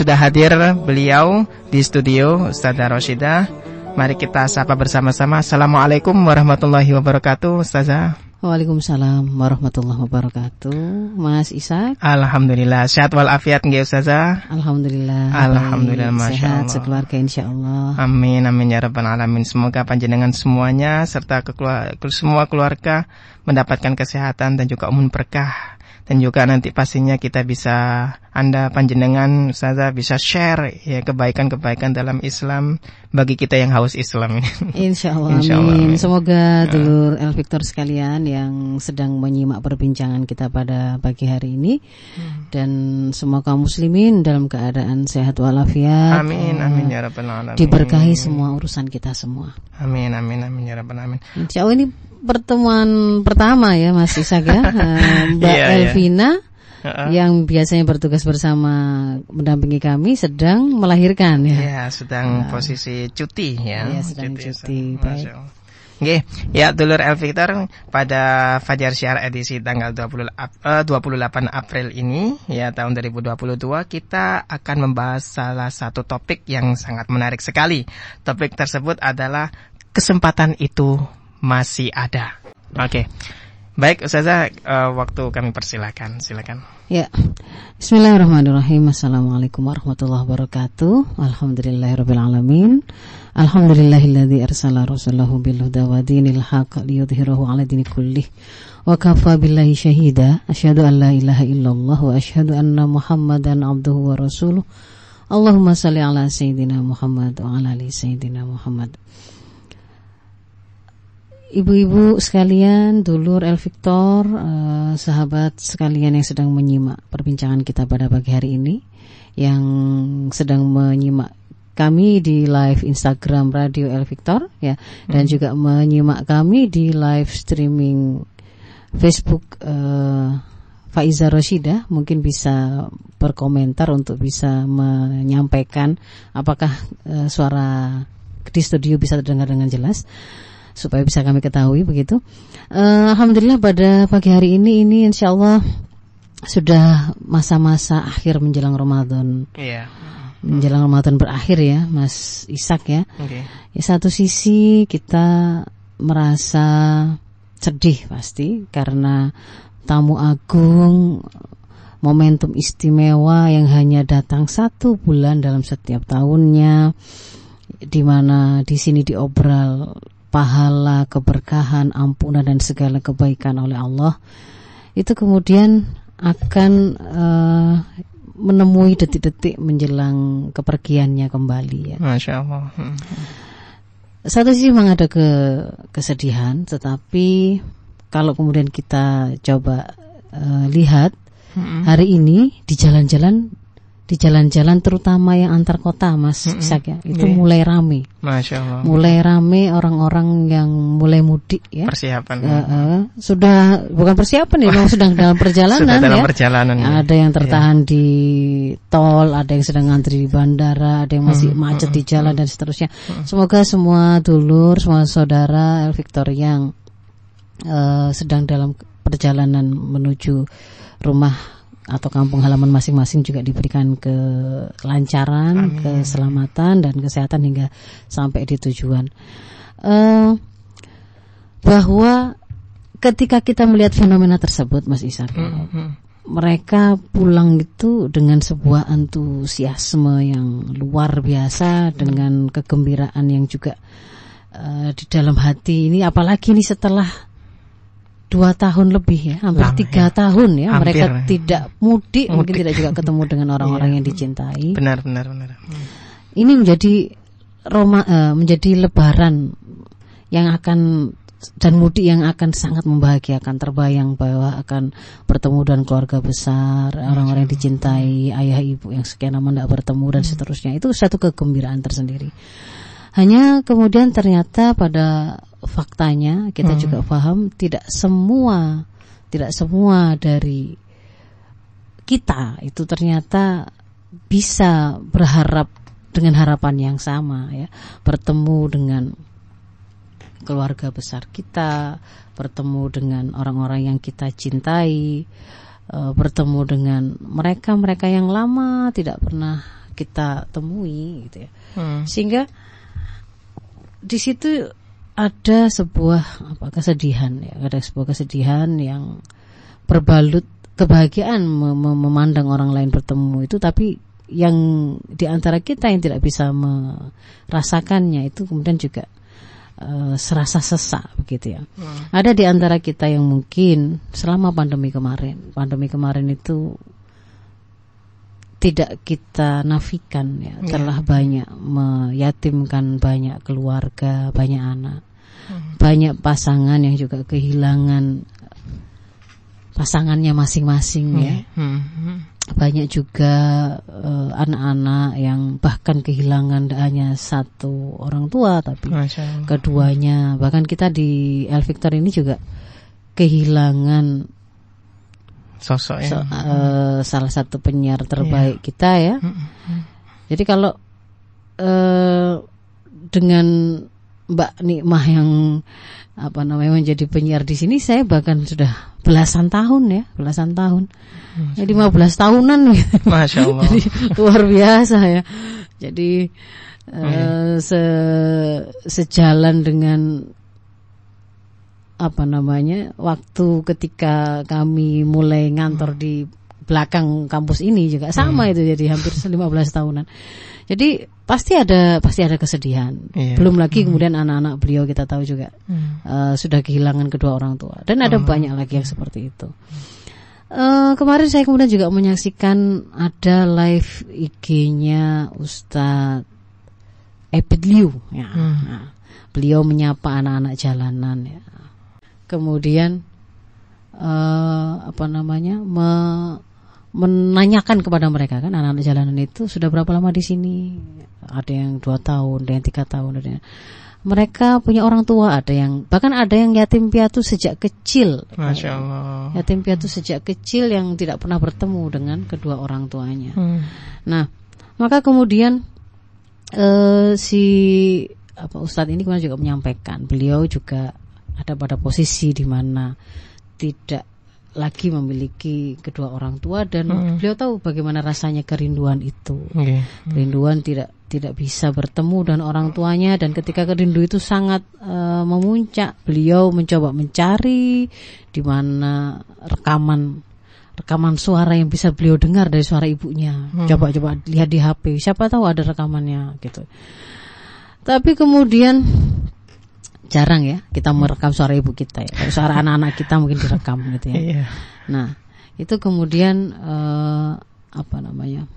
sudah hadir beliau di studio Ustazah Roshidah. Mari kita sapa bersama-sama. Assalamualaikum warahmatullahi wabarakatuh, Ustazah. Waalaikumsalam warahmatullahi wabarakatuh. Mas Ishak. Alhamdulillah sehat walafiat nggih Ustazah. Alhamdulillah. Alhamdulillah Masya sehat Allah. sekeluarga insyaallah. Amin amin ya rabbal alamin. Semoga panjenengan semuanya serta kekelu- semua keluarga mendapatkan kesehatan dan juga umum berkah dan juga nanti pastinya kita bisa Anda panjenengan Ustazah bisa share ya kebaikan-kebaikan dalam Islam bagi kita yang haus Islam ini. Insya Allah, Insya Allah, amin. amin. Semoga dulur El Victor sekalian yang sedang menyimak perbincangan kita pada pagi hari ini Hmm. dan semua kaum muslimin dalam keadaan sehat walafiat. Amin eh, amin ya rabbal alamin. Diberkahi semua urusan kita semua. Amin amin amin ya rabbal alamin. Insya Allah ini pertemuan pertama ya Mas Ishak ya, Eh, Mbak Iya, iya. Elvina. Heeh. yang biasanya bertugas bersama mendampingi kami sedang melahirkan ya. Ya, sedang posisi cuti ya. Iya, sedang cuti. Masya Baik. Oke, ya dulur El Victor pada Fajar Syiar edisi tanggal 20, Ap- eh, 28 April ini ya tahun 2022 kita akan membahas salah satu topik yang sangat menarik sekali. Topik tersebut adalah kesempatan itu masih ada. Oke. Baik, Ustazah, eh, waktu kami persilakan. Silakan. Ya. Bismillahirrahmanirrahim. Assalamualaikum warahmatullahi wabarakatuh. Alhamdulillahirabbil alamin. Alhamdulillahilladzi arsala rasulahu bil huda wa dinil haqq liyudhhirahu 'ala dini kullih. Wa kafa billahi syahida. Asyhadu an la ilaha illallah wa asyhadu anna Muhammadan abduhu wa rasuluh. Allahumma salli ala sayyidina Muhammad wa ala ali sayyidina Muhammad. Ibu-ibu sekalian, dulur El Victor, eh, sahabat sekalian yang sedang menyimak perbincangan kita pada pagi hari ini, yang sedang menyimak kami di live Instagram Radio El Victor, ya, dan juga menyimak kami di live streaming Facebook eh, Faiza Roshida, mungkin bisa berkomentar untuk bisa menyampaikan apakah eh, suara di studio bisa terdengar dengan jelas supaya bisa kami ketahui begitu. Eh, Alhamdulillah pada pagi hari ini ini insya Allah sudah masa-masa akhir menjelang Ramadan Iya. menjelang Ramadan berakhir ya Mas Ishak ya. Oke. Ya satu sisi kita merasa sedih pasti karena tamu agung momentum istimewa yang hanya datang satu bulan dalam setiap tahunnya di mana di sini diobral pahala, keberkahan, ampunan dan segala kebaikan oleh Allah itu kemudian akan eh, menemui detik-detik menjelang kepergiannya kembali ya. Masya Allah. Hmm. Satu sisi memang ada ke kesedihan, tetapi kalau kemudian kita coba eh, lihat Hmm. hari ini di jalan-jalan di jalan-jalan terutama yang antar kota Mas Ishak ya, itu Iya. mulai rame. Masya Allah. Mulai rame orang-orang yang mulai mudik ya. Persiapan. Eh, eh, sudah bukan persiapan ya, memang sedang dalam perjalanan Sudah dalam ya. perjalanan. ya. Ada yang tertahan di tol, ada yang sedang ngantri di bandara, ada yang masih macet di jalan dan seterusnya. Semoga semua dulur, semua saudara El Victor yang eh, sedang dalam perjalanan menuju rumah atau kampung halaman masing-masing juga diberikan kelancaran, keselamatan dan kesehatan hingga sampai di tujuan. Eh, bahwa ketika kita melihat fenomena tersebut, Mas Ishak, Hmm. mereka pulang itu dengan sebuah antusiasme yang luar biasa dengan kegembiraan yang juga eh, di dalam hati ini apalagi ini setelah dua tahun lebih ya hampir Lama, tiga ya. tahun ya Hampir, mereka ya. tidak mudik, mungkin Mudik. tidak juga ketemu dengan orang-orang Iya. yang dicintai Benar, benar, benar. Hmm. ini menjadi Roma eh, menjadi lebaran yang akan dan mudik yang akan sangat membahagiakan terbayang bahwa akan bertemu dengan keluarga besar orang-orang yang dicintai ayah ibu yang sekian lama tidak bertemu dan seterusnya itu satu kegembiraan tersendiri hanya kemudian ternyata pada faktanya kita juga paham tidak semua tidak semua dari kita itu ternyata bisa berharap dengan harapan yang sama ya bertemu dengan keluarga besar kita bertemu dengan orang-orang yang kita cintai eh, bertemu dengan mereka-mereka yang lama tidak pernah kita temui gitu ya. Hmm. Sehingga di situ ada sebuah apa kesedihan ya, ada sebuah kesedihan yang berbalut kebahagiaan mem- mem- memandang orang lain bertemu itu tapi yang di antara kita yang tidak bisa merasakannya itu kemudian juga eh, serasa sesak begitu ya. Ada di antara kita yang mungkin selama pandemi kemarin, pandemi kemarin itu tidak kita nafikan ya, telah banyak meyatimkan banyak keluarga, banyak anak, banyak pasangan yang juga kehilangan pasangannya masing-masing ya. Hmm. Hmm. Banyak juga eh, anak-anak yang bahkan kehilangan hanya satu orang tua tapi keduanya bahkan kita di El Victor ini juga kehilangan Sosok so- yang eh, salah satu penyiar terbaik kita ya. Hmm. Jadi kalau eh, dengan Mbak Nikmah yang apa namanya menjadi penyiar di sini, saya bahkan sudah belasan tahun ya, belasan tahun, ya 15 tahunan gitu. Masya Allah. Jadi luar biasa ya. Jadi eh, se- sejalan dengan apa namanya waktu ketika kami mulai ngantor di belakang kampus ini juga sama itu jadi hampir 15 tahunan. Jadi pasti ada pasti ada kesedihan. Iya. Belum lagi kemudian anak-anak beliau kita tahu juga Hmm. eh, sudah kehilangan kedua orang tua dan ada banyak lagi yang seperti itu. Eh, kemarin saya kemudian juga menyaksikan ada live IG-nya Ustadz Epid Liu. Ya. Nah, beliau menyapa anak-anak jalanan. Ya. Kemudian eh, apa namanya me- menanyakan kepada mereka kan anak-anak jalanan itu sudah berapa lama di sini? Ada yang dua tahun, ada yang tiga tahun, ada yang mereka punya orang tua, ada yang bahkan ada yang yatim piatu sejak kecil. Masya Allah. Yatim piatu sejak kecil yang tidak pernah bertemu dengan kedua orang tuanya. Hmm. Nah, maka kemudian eh, si apa Ustadz ini kemudian juga menyampaikan, beliau juga ada pada posisi di mana tidak lagi memiliki kedua orang tua dan beliau tahu bagaimana rasanya kerinduan itu. Oke. Kerinduan tidak tidak bisa bertemu dengan orang tuanya dan ketika kerindu itu sangat eh, memuncak, beliau mencoba mencari di mana rekaman rekaman suara yang bisa beliau dengar dari suara ibunya. Coba-coba lihat di HP, siapa tahu ada rekamannya gitu. Tapi kemudian jarang ya kita merekam suara ibu kita ya. Suara anak-anak kita mungkin direkam gitu ya. Iya. Nah, itu kemudian eh, apa namanya?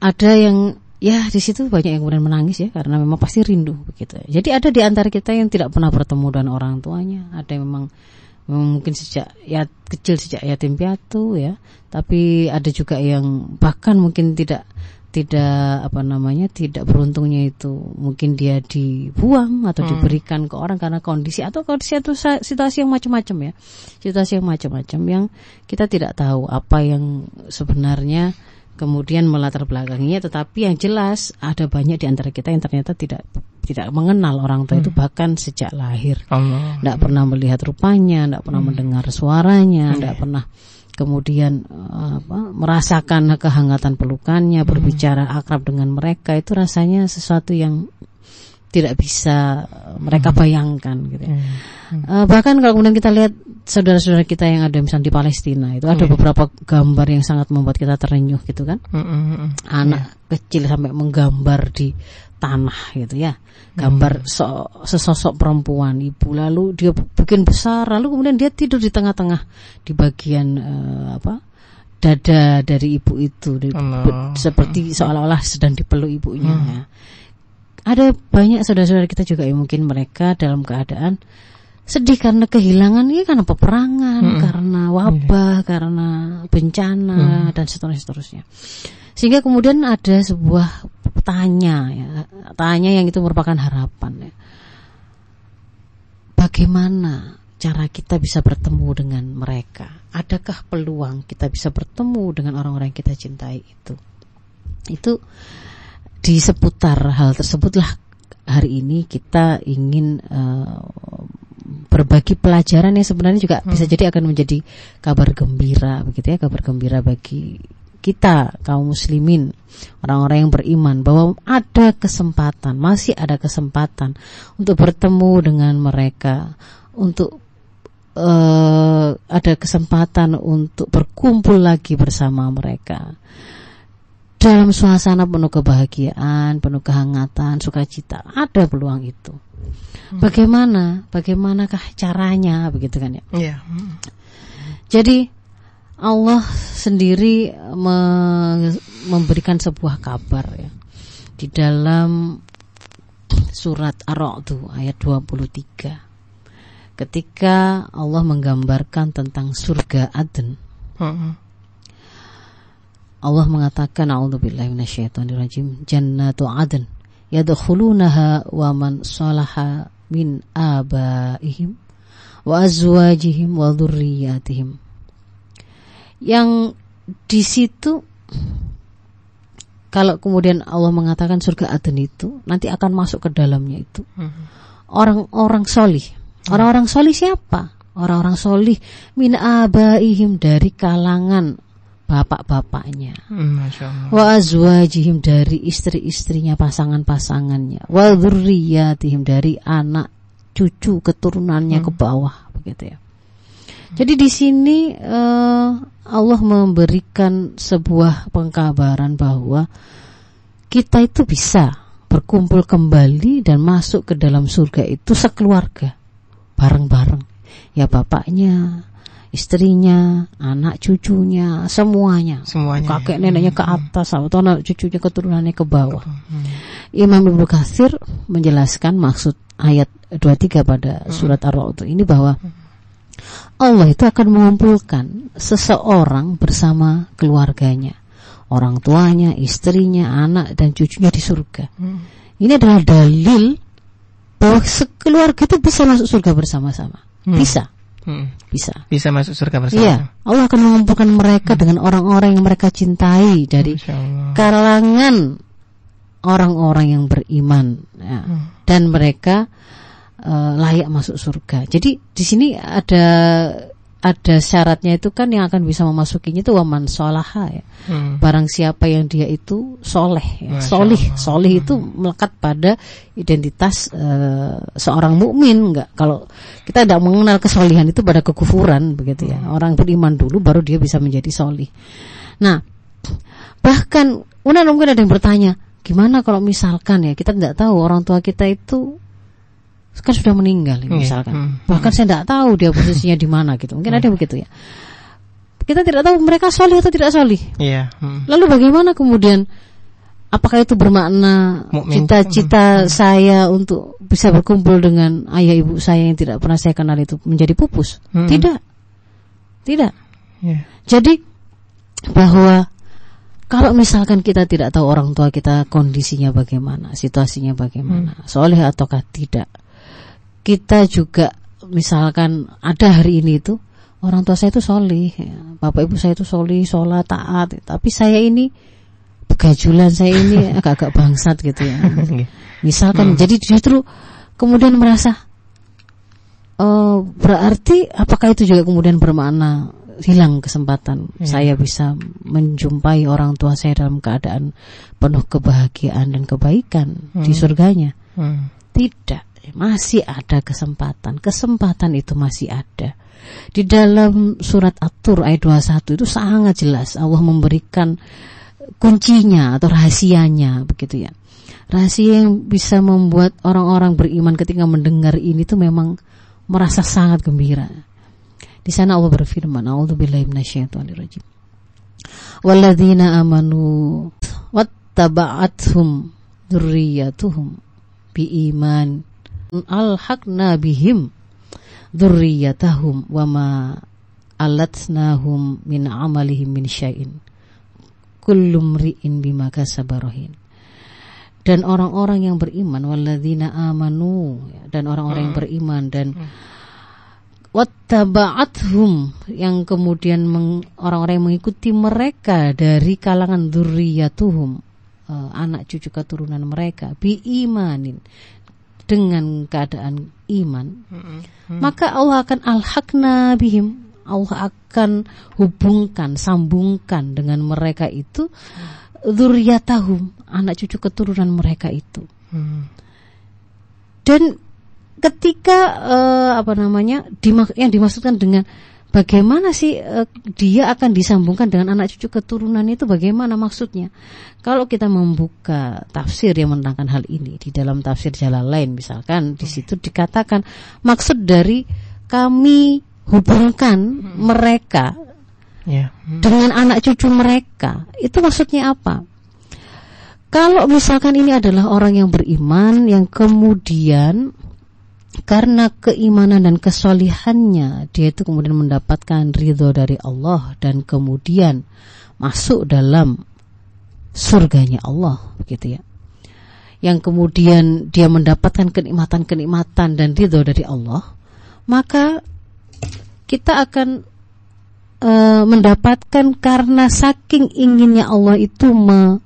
Ada yang ya di situ banyak yang kemudian menangis ya karena memang pasti rindu begitu. Jadi ada di antara kita yang tidak pernah bertemu dengan orang tuanya, ada yang memang mungkin sejak ya kecil sejak yatim piatu ya, tapi ada juga yang bahkan mungkin tidak tidak apa namanya tidak beruntungnya itu mungkin dia dibuang atau diberikan ke orang karena kondisi atau kondisi atau situasi yang macam-macam ya. Situasi yang macam-macam yang kita tidak tahu apa yang sebenarnya kemudian melatar belakanginya. Tetapi yang jelas ada banyak di antara kita yang ternyata tidak tidak mengenal orang tua itu bahkan sejak lahir. Allah. tidak pernah melihat rupanya, tidak pernah mendengar suaranya, tidak pernah kemudian eh, apa, merasakan kehangatan pelukannya, berbicara akrab dengan mereka itu rasanya sesuatu yang tidak bisa mereka bayangkan gitu. ya. Eh, bahkan kalau kemudian kita lihat saudara-saudara kita yang ada misalnya di Palestina itu ada beberapa gambar yang sangat membuat kita terenyuh gitu kan Hmm, hmm, hmm. anak kecil sampai menggambar di tanah gitu ya. Gambar so- sesosok perempuan ibu lalu dia bikin besar lalu kemudian dia tidur di tengah-tengah di bagian eh, apa dada dari ibu itu Di- Allah. seperti seolah-olah sedang dipeluk ibunya. Ya. ada banyak saudara-saudara kita juga yang mungkin mereka dalam keadaan sedih karena kehilangan ya karena peperangan karena wabah karena bencana dan seterusnya seterusnya sehingga kemudian ada sebuah tanya ya. Tanya yang itu merupakan harapan ya. Bagaimana cara kita bisa bertemu dengan mereka? Adakah peluang kita bisa bertemu dengan orang-orang yang kita cintai itu? Itu di seputar hal tersebutlah hari ini kita ingin eh, berbagi pelajaran yang sebenarnya juga bisa jadi akan menjadi kabar gembira begitu ya kabar gembira bagi kita kaum muslimin, orang-orang yang beriman bahwa ada kesempatan, masih ada kesempatan untuk bertemu dengan mereka, untuk uh, ada kesempatan untuk berkumpul lagi bersama mereka dalam suasana penuh kebahagiaan, penuh kehangatan, sukacita. Ada peluang itu. Hmm. Bagaimana? Bagaimanakah caranya? Begitu kan ya? Yeah. Hmm. Jadi Allah sendiri me memberikan sebuah kabar ya di dalam surat Ar-Ra'd ayat 23. Ketika Allah menggambarkan tentang surga Aden. Hmm Allah mengatakan a'udzubillahi minasyaitonirrajim jannatu adn yadkhulunaha wa man salaha min abaihim wa azwajihim wa dzurriyyatihim yang di situ kalau kemudian Allah mengatakan surga Aden itu nanti akan masuk ke dalamnya itu hmm. orang-orang solih orang-orang solih siapa orang-orang solih min abaihim dari kalangan bapak-bapaknya. Hmm, wa azwajihim dari istri-istrinya, pasangan-pasangannya. Wa dzurriyyatihim dari anak cucu keturunannya hmm. ke bawah begitu ya. Jadi di sini uh, Allah memberikan sebuah pengkabaran bahwa kita itu bisa berkumpul kembali dan masuk ke dalam surga itu sekeluarga bareng-bareng. Ya bapaknya, istrinya, anak cucunya, semuanya. Semuanya. Kakek neneknya ke atas, atau anak cucunya keturunannya ke bawah. Hmm. Imam Ibnu Katsir menjelaskan maksud ayat 23 pada hmm. surat Ar-Ra'd ini bahwa Allah itu akan mengumpulkan seseorang bersama keluarganya, orang tuanya, istrinya, anak dan cucunya di surga. Hmm. Ini adalah dalil bahwa sekeluarga itu bisa masuk surga bersama-sama. Bisa. Hmm. Bisa. Bisa masuk surga bersama. Iya. Allah akan mengumpulkan mereka hmm. dengan orang-orang yang mereka cintai dari kalangan orang-orang yang beriman ya. hmm. dan mereka uh, layak masuk surga. Jadi di sini ada ada syaratnya itu kan yang akan bisa memasukinya itu waman solaha ya. Hmm. Barang siapa yang dia itu soleh, ya. solih, solih hmm. itu melekat pada identitas uh, seorang mukmin enggak. Kalau kita tidak mengenal kesolihan itu pada kekufuran begitu ya. Hmm. Orang beriman dulu baru dia bisa menjadi solih. Nah, bahkan mungkin ada yang bertanya, gimana kalau misalkan ya kita tidak tahu orang tua kita itu kan sudah meninggal hmm, misalkan. Hmm. Bahkan saya tidak tahu dia posisinya di mana gitu. Mungkin hmm. ada begitu ya. Kita tidak tahu mereka solih atau tidak solih. Iya. Hmm. Lalu bagaimana kemudian apakah itu bermakna cita-cita hmm. saya untuk bisa berkumpul dengan ayah ibu saya yang tidak pernah saya kenal itu menjadi pupus? Hmm. Tidak. Tidak. Yeah. Jadi bahwa kalau misalkan kita tidak tahu orang tua kita kondisinya bagaimana, situasinya bagaimana, hmm. soleh ataukah tidak, kita juga misalkan ada hari ini itu orang tua saya itu solih, ya. bapak ibu saya itu solih, sholat, taat, tapi saya ini begajulan, saya ini agak-agak bangsat gitu ya. Misalkan, hmm. jadi justru kemudian merasa uh, berarti apakah itu juga kemudian bermakna hilang kesempatan hmm. saya bisa menjumpai orang tua saya dalam keadaan penuh kebahagiaan dan kebaikan hmm. di surganya? Hmm. Tidak masih ada kesempatan. Kesempatan itu masih ada. Di dalam surat At-Tur ayat 21 itu sangat jelas Allah memberikan kuncinya atau rahasianya begitu ya. Rahasia yang bisa membuat orang-orang beriman ketika mendengar ini tuh memang merasa sangat gembira. Di sana Allah berfirman, "A'udzubillahi minasyaitonirrajim." Walladzina amanu wattaba'athum dzurriyyatuhum biiman alhaqna bihim dzurriyyatahum wa ma alatnahum min amalihim min syai'in kullum ri'in bima kasabarahin dan orang-orang yang beriman walladzina amanu dan orang-orang yang hmm. beriman dan hmm. wattaba'athum yang kemudian orang-orang yang mengikuti mereka dari kalangan dzurriyyatuhum uh, anak cucu keturunan mereka bi imanin dengan keadaan iman, hmm. maka Allah akan al-hakna bihim. Allah akan hubungkan, sambungkan dengan mereka itu zuriyatahum, anak cucu keturunan mereka itu. Hmm. Dan ketika uh, apa namanya dimak yang dimaksudkan dengan bagaimana sih uh, dia akan disambungkan dengan anak cucu keturunan itu bagaimana maksudnya? Kalau kita membuka tafsir yang menerangkan hal ini di dalam tafsir jalan lain misalkan di situ dikatakan maksud dari kami hubungkan hmm. mereka yeah. hmm. dengan anak cucu mereka itu maksudnya apa? Kalau misalkan ini adalah orang yang beriman yang kemudian karena keimanan dan kesolihannya dia itu kemudian mendapatkan ridho dari Allah dan kemudian masuk dalam surganya Allah begitu ya. Yang kemudian dia mendapatkan kenikmatan-kenikmatan dan ridho dari Allah maka kita akan uh, mendapatkan karena saking inginnya Allah itu me,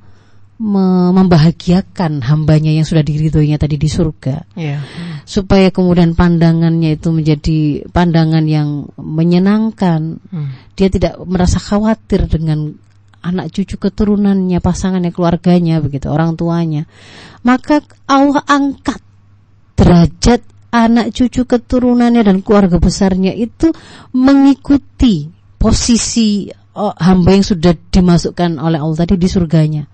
membahagiakan hambanya yang sudah diridhoinya tadi di surga yeah. supaya kemudian pandangannya itu menjadi pandangan yang menyenangkan hmm. dia tidak merasa khawatir dengan anak cucu keturunannya pasangannya keluarganya begitu orang tuanya maka Allah angkat derajat anak cucu keturunannya dan keluarga besarnya itu mengikuti posisi oh, hamba yang sudah dimasukkan oleh Allah tadi di surganya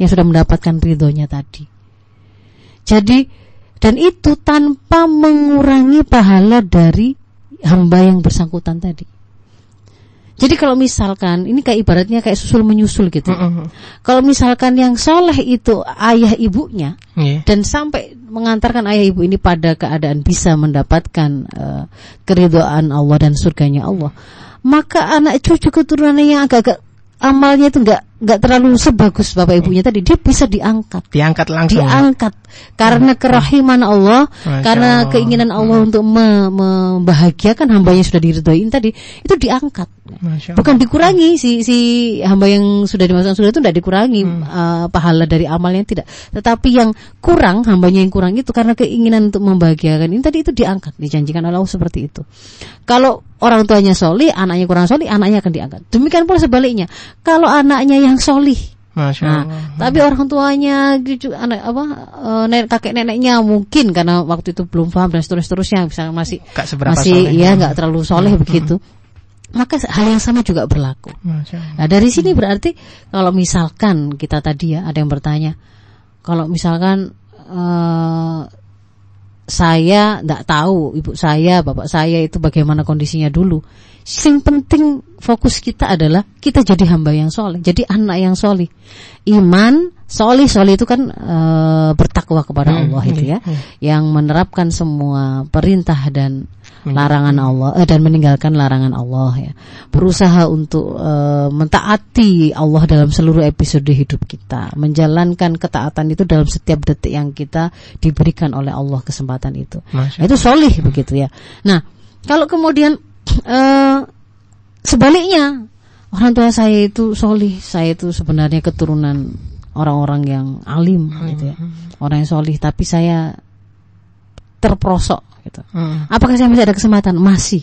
yang sudah mendapatkan ridhonya tadi. Jadi dan itu tanpa mengurangi pahala dari hamba yang bersangkutan tadi. Jadi kalau misalkan ini kayak ibaratnya kayak susul menyusul gitu. Mm -hmm. Kalau misalkan yang soleh itu ayah ibunya yeah. dan sampai mengantarkan ayah ibu ini pada keadaan bisa mendapatkan uh, keridhaan Allah dan surganya Allah, maka anak cucu keturunannya yang agak-agak amalnya itu enggak nggak terlalu sebagus bapak ibunya tadi dia bisa diangkat. Diangkat langsung diangkat. Karena kerahiman Allah Masya karena Allah. keinginan Allah hmm. untuk me membahagiakan hamba yang sudah diridhoin tadi itu diangkat. Bukan dikurangi si si hamba yang sudah dimasukkan surga itu tidak dikurangi hmm. uh, pahala dari amalnya tidak. Tetapi yang kurang hambanya yang kurang itu karena keinginan untuk membahagiakan. Ini tadi itu diangkat dijanjikan Allah seperti itu. Kalau orang tuanya soli anaknya kurang soli anaknya akan diangkat. Demikian pula sebaliknya. Kalau anaknya yang yang solih. Masya nah, tapi orang tuanya gitu, anak apa uh, nenek kakek neneknya mungkin karena waktu itu belum paham dan seterusnya bisa masih masih ya nggak terlalu soleh hmm. begitu. Maka hal yang sama juga berlaku. Nah dari sini berarti kalau misalkan kita tadi ya ada yang bertanya, kalau misalkan uh, saya tidak tahu ibu saya, bapak saya itu bagaimana kondisinya dulu. Yang penting fokus kita adalah kita jadi hamba yang soleh, jadi anak yang soleh. Iman, soleh, soleh itu kan e, bertakwa kepada hmm, Allah itu ya, hmm. yang menerapkan semua perintah dan hmm. larangan Allah eh, dan meninggalkan larangan Allah ya. Berusaha untuk e, mentaati Allah dalam seluruh episode hidup kita, menjalankan ketaatan itu dalam setiap detik yang kita diberikan oleh Allah kesempatan itu. Masya itu soleh begitu ya. Nah, kalau kemudian uh, sebaliknya orang tua saya itu solih saya itu sebenarnya keturunan orang-orang yang alim hmm. gitu ya orang yang solih tapi saya terprosok gitu hmm. apakah saya masih ada kesempatan masih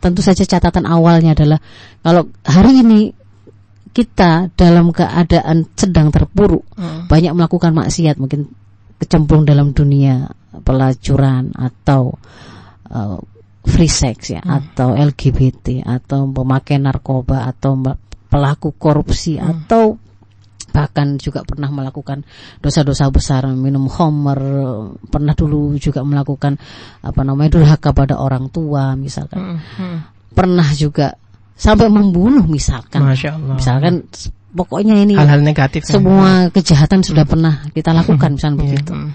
tentu saja catatan awalnya adalah kalau hari ini kita dalam keadaan sedang terpuruk hmm. banyak melakukan maksiat mungkin kecemplung dalam dunia pelacuran atau uh, free sex ya hmm. atau LGBT atau pemakai narkoba atau pelaku korupsi hmm. atau bahkan juga pernah melakukan dosa-dosa besar minum homer pernah dulu juga melakukan apa namanya durhaka pada orang tua misalkan hmm. Hmm. pernah juga sampai membunuh misalkan misalkan pokoknya ini hal-hal negatif semua ya. kejahatan sudah hmm. pernah kita lakukan misalnya yeah. begitu hmm.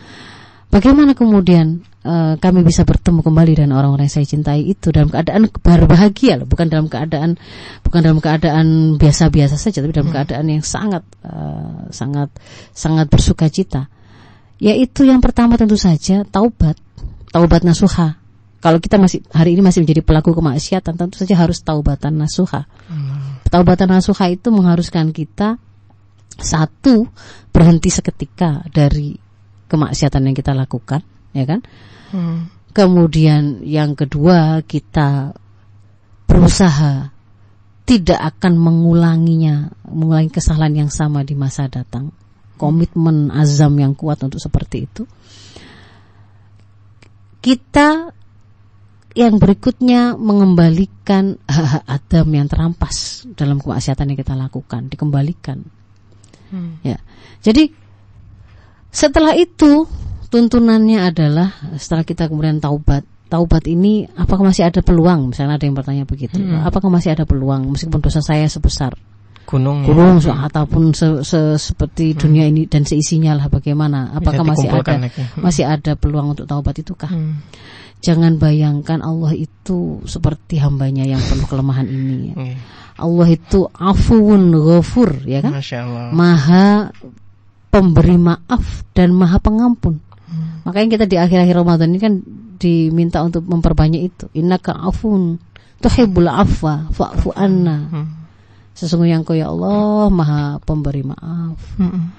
Bagaimana kemudian uh, kami bisa bertemu kembali dengan orang-orang yang saya cintai itu dalam keadaan berbahagia loh, bukan dalam keadaan bukan dalam keadaan biasa-biasa saja, tapi dalam hmm. keadaan yang sangat uh, sangat sangat bersuka cita. Yaitu yang pertama tentu saja taubat, taubat nasuha. Kalau kita masih hari ini masih menjadi pelaku kemaksiatan, tentu saja harus taubatan nasuha. Hmm. Taubatan nasuha itu mengharuskan kita satu berhenti seketika dari kemaksiatan yang kita lakukan, ya kan? Hmm. Kemudian yang kedua kita berusaha tidak akan mengulanginya, mengulangi kesalahan yang sama di masa datang. Komitmen azam yang kuat untuk seperti itu. Kita yang berikutnya mengembalikan hak-hak Adam yang terampas dalam kemaksiatan yang kita lakukan, dikembalikan. Hmm. Ya. Jadi setelah itu tuntunannya adalah setelah kita kemudian taubat taubat ini apakah masih ada peluang misalnya ada yang bertanya begitu hmm. apakah masih ada peluang meskipun dosa saya sebesar gunung gunung ya. ataupun se, se, seperti hmm. dunia ini dan seisinya lah bagaimana apakah masih ada lagi. Hmm. masih ada peluang untuk taubat itukah hmm. jangan bayangkan Allah itu seperti hambanya yang penuh kelemahan ini ya. hmm. Allah itu afuun ghafur ya kan maha pemberi maaf dan maha pengampun hmm. makanya kita di akhir-akhir Ramadan ini kan diminta untuk memperbanyak itu. Innaka afun tuhibbul afwa fa'fu anna. Hmm. Sesungguhnya Engkau ya Allah Maha pemberi maaf. Hmm.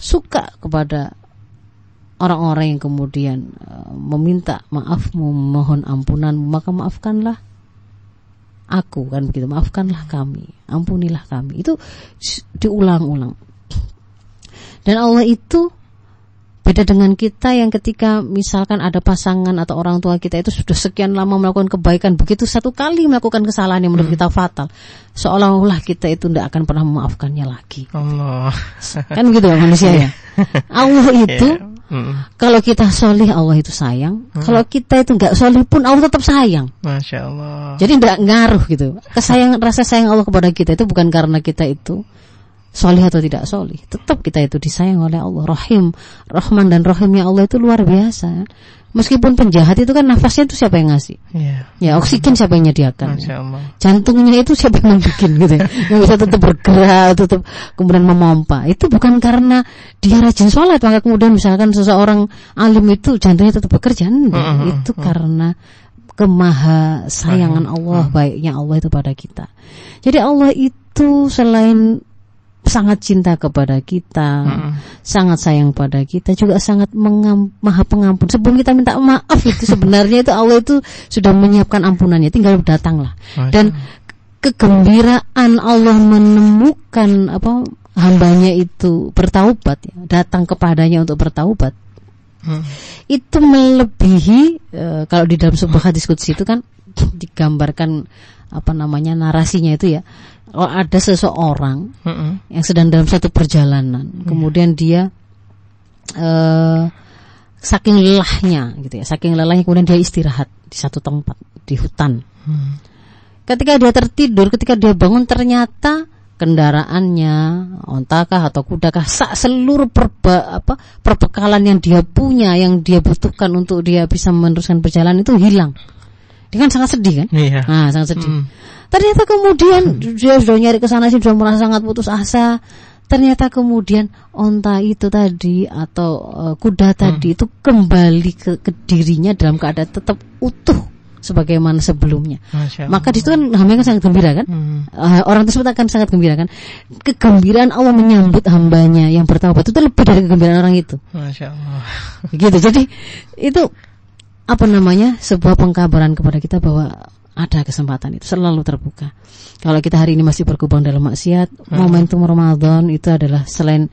Suka kepada orang-orang yang kemudian uh, meminta maafmu, mohon ampunan, maka maafkanlah aku kan begitu. Maafkanlah kami, ampunilah kami. Itu diulang-ulang. Dan Allah itu Beda dengan kita yang ketika misalkan ada pasangan atau orang tua kita itu sudah sekian lama melakukan kebaikan, begitu satu kali melakukan kesalahan yang menurut hmm. kita fatal, seolah-olah kita itu tidak akan pernah memaafkannya lagi. Allah. Kan gitu ya manusia ya. Allah itu yeah. mm. kalau kita solih Allah itu sayang, mm. kalau kita itu nggak solih pun Allah tetap sayang. Masya Allah. Jadi tidak ngaruh gitu. Kesayangan rasa sayang Allah kepada kita itu bukan karena kita itu solih atau tidak solih, tetap kita itu disayang oleh Allah. Rahim, Rahman dan Rahimnya Allah itu luar biasa. Meskipun penjahat itu kan nafasnya itu siapa yang ngasih? Yeah. Ya oksigen siapa yang nyediakan? Jantungnya itu siapa yang bikin gitu ya? Yang bisa tetap bergerak, tetap kemudian memompa. Itu bukan karena dia rajin sholat maka kemudian misalkan seseorang alim itu jantungnya tetap bekerja. Enggak. Uh -huh. Itu karena kemaha sayangan Allah, baiknya Allah itu pada kita. Jadi Allah itu selain sangat cinta kepada kita, hmm. sangat sayang pada kita, juga sangat mengam, maha pengampun. Sebelum kita minta maaf itu sebenarnya itu Allah itu sudah menyiapkan ampunannya, tinggal datanglah. Dan kegembiraan Allah menemukan apa hambanya itu bertaubat, ya, datang kepadanya untuk bertaubat. Hmm. Itu melebihi e, kalau di dalam sebuah hadis kudsi itu kan digambarkan apa namanya narasinya itu ya oh, ada seseorang mm -hmm. yang sedang dalam satu perjalanan, mm. kemudian dia uh, saking lelahnya gitu ya, saking lelahnya kemudian dia istirahat di satu tempat di hutan. Mm. Ketika dia tertidur, ketika dia bangun ternyata kendaraannya, ontakah atau kudakah, sak seluruh perba, apa, perbekalan yang dia punya, yang dia butuhkan untuk dia bisa meneruskan perjalanan itu hilang. Dia kan sangat sedih kan? Iya. Nah, sangat sedih. Mm. Ternyata kemudian dia sudah nyari ke sana sih sudah merasa sangat putus asa. Ternyata kemudian onta itu tadi atau uh, kuda tadi hmm. itu kembali ke, ke dirinya dalam keadaan tetap utuh sebagaimana sebelumnya. Maka di situ kan hamba kan sangat gembira kan? Hmm. Uh, orang tersebut akan sangat gembira kan? Kegembiraan Allah menyambut hambanya yang bertaubat itu lebih dari kegembiraan orang itu. Masya Allah. Gitu. Jadi itu apa namanya sebuah pengkabaran kepada kita bahwa ada kesempatan itu selalu terbuka. Kalau kita hari ini masih berkubang dalam maksiat, hmm. momentum Ramadan itu adalah selain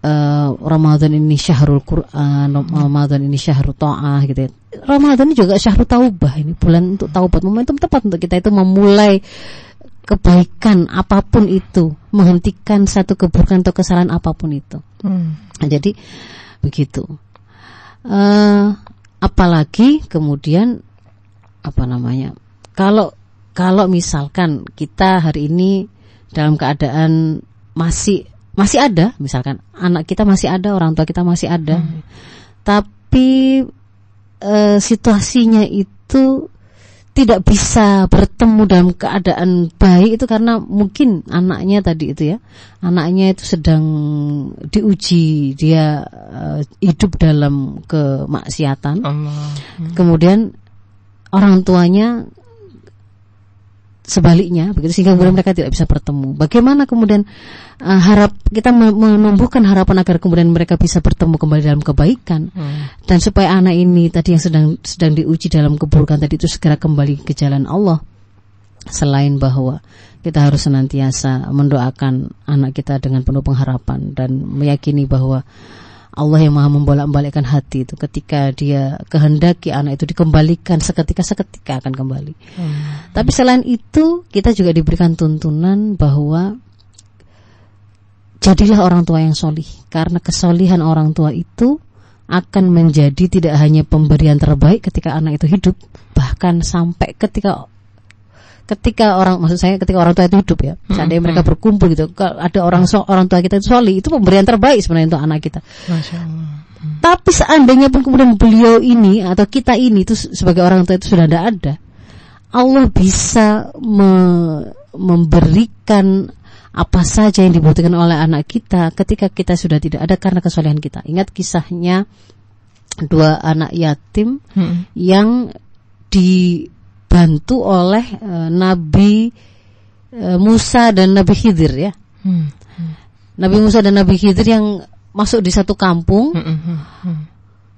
uh, Ramadan ini syahrul Quran. Ramadan ini syahrul ta'ah gitu ya. Ramadan ini juga syahrul taubah ini bulan untuk taubat, momentum tepat untuk kita itu memulai kebaikan apa pun itu, menghentikan satu keburukan atau kesalahan apa pun itu. Hmm. Nah, jadi begitu. Uh, apalagi kemudian apa namanya kalau kalau misalkan kita hari ini dalam keadaan masih masih ada, misalkan anak kita masih ada, orang tua kita masih ada, hmm. tapi e, situasinya itu tidak bisa bertemu dalam keadaan baik itu karena mungkin anaknya tadi itu ya anaknya itu sedang diuji dia uh, hidup dalam kemaksiatan Allah. Hmm. kemudian orang tuanya sebaliknya begitu sehingga kemudian mereka tidak bisa bertemu. Bagaimana kemudian uh, harap kita menumbuhkan harapan agar kemudian mereka bisa bertemu kembali dalam kebaikan hmm. dan supaya anak ini tadi yang sedang sedang diuji dalam keburukan tadi itu segera kembali ke jalan Allah. selain bahwa kita harus senantiasa mendoakan anak kita dengan penuh pengharapan dan meyakini bahwa Allah yang maha membolak-balikkan hati itu ketika dia kehendaki anak itu dikembalikan seketika seketika akan kembali. Hmm. Tapi selain itu kita juga diberikan tuntunan bahwa jadilah orang tua yang solih karena kesolihan orang tua itu akan menjadi tidak hanya pemberian terbaik ketika anak itu hidup bahkan sampai ketika ketika orang maksud saya ketika orang tua itu hidup ya hmm, seandainya hmm. mereka berkumpul gitu ada orang so, orang tua kita itu soli itu pemberian terbaik sebenarnya untuk anak kita hmm. tapi seandainya pun kemudian beliau ini atau kita ini itu sebagai orang tua itu sudah tidak ada Allah bisa me memberikan apa saja yang dibutuhkan oleh anak kita ketika kita sudah tidak ada karena kesolehan kita ingat kisahnya dua anak yatim hmm. yang di dibantu oleh uh, Nabi uh, Musa dan Nabi Khidir ya. Hmm. Hmm. Nabi Musa dan Nabi Khidir yang masuk di satu kampung. Hmm. Hmm. hmm, hmm.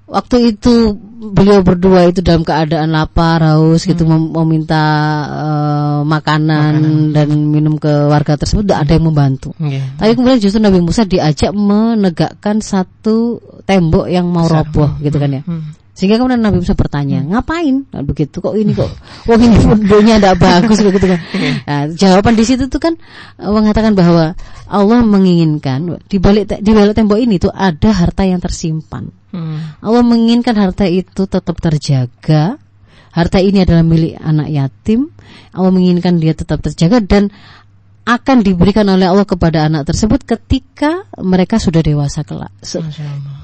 Waktu itu beliau berdua itu dalam keadaan lapar, haus gitu, hmm. gitu meminta uh, makanan, makanan dan minum ke warga tersebut tidak ada yang membantu. Yeah. Tapi kemudian justru Nabi Musa diajak menegakkan satu tembok yang mau Besar. roboh gitu kan ya. Hmm. Sehingga kemudian Nabi Musa bertanya, hmm. ngapain? Nah, begitu kok ini kok, wah ini fotonya tidak bagus begitu kan? Nah, jawaban di situ tuh kan eh, mengatakan bahwa Allah menginginkan di balik di balik tembok ini tuh ada harta yang tersimpan. Hmm. Allah menginginkan harta itu tetap terjaga. Harta ini adalah milik anak yatim. Allah menginginkan dia tetap terjaga dan akan diberikan oleh Allah kepada anak tersebut ketika mereka sudah dewasa kelak. So,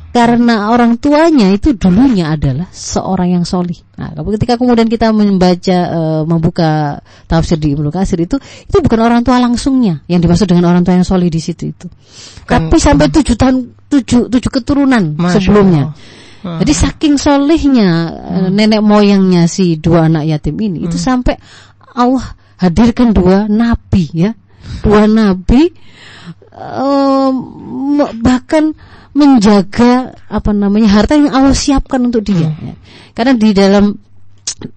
karena orang tuanya itu dulunya adalah seorang yang solih. Nah, ketika kemudian kita membaca uh, membuka tafsir di Ibnu Katsir itu itu bukan orang tua langsungnya yang dimaksud dengan orang tua yang solih di situ itu. Kan, Tapi sampai tujuh tahun tujuh tujuh keturunan Masya sebelumnya. Allah. Jadi saking solihnya hmm. nenek moyangnya si dua anak yatim ini hmm. itu sampai Allah hadirkan dua nabi ya, dua nabi um, bahkan menjaga apa namanya harta yang Allah siapkan untuk dia. Hmm. Karena di dalam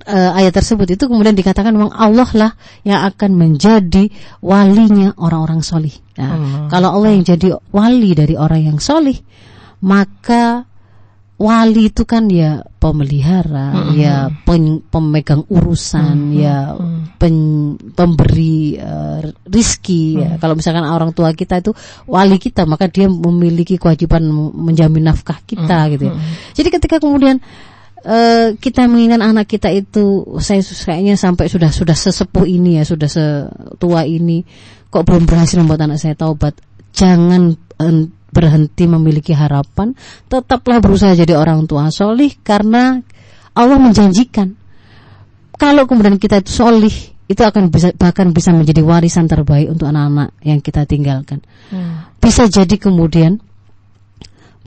uh, ayat tersebut itu kemudian dikatakan memang Allah lah yang akan menjadi walinya orang-orang solih. Nah, hmm. Kalau Allah yang jadi wali dari orang yang solih, maka wali itu kan ya pemelihara, hmm. ya pen, pemegang urusan, hmm. ya pen, pemberi uh, rizki. Ya. Hmm. Ya. Kalau misalkan orang tua kita itu wali kita, maka dia memiliki kewajiban menjamin nafkah kita, hmm. gitu. Ya. Jadi ketika kemudian uh, kita mengingat anak kita itu, saya kayaknya sampai sudah sudah sesepuh ini ya, sudah setua ini, kok belum berhasil membuat anak saya taubat. Jangan uh, berhenti memiliki harapan, tetaplah berusaha jadi orang tua solih karena Allah menjanjikan kalau kemudian kita itu solih itu akan bisa bahkan bisa menjadi warisan terbaik untuk anak-anak yang kita tinggalkan. Hmm. Bisa jadi kemudian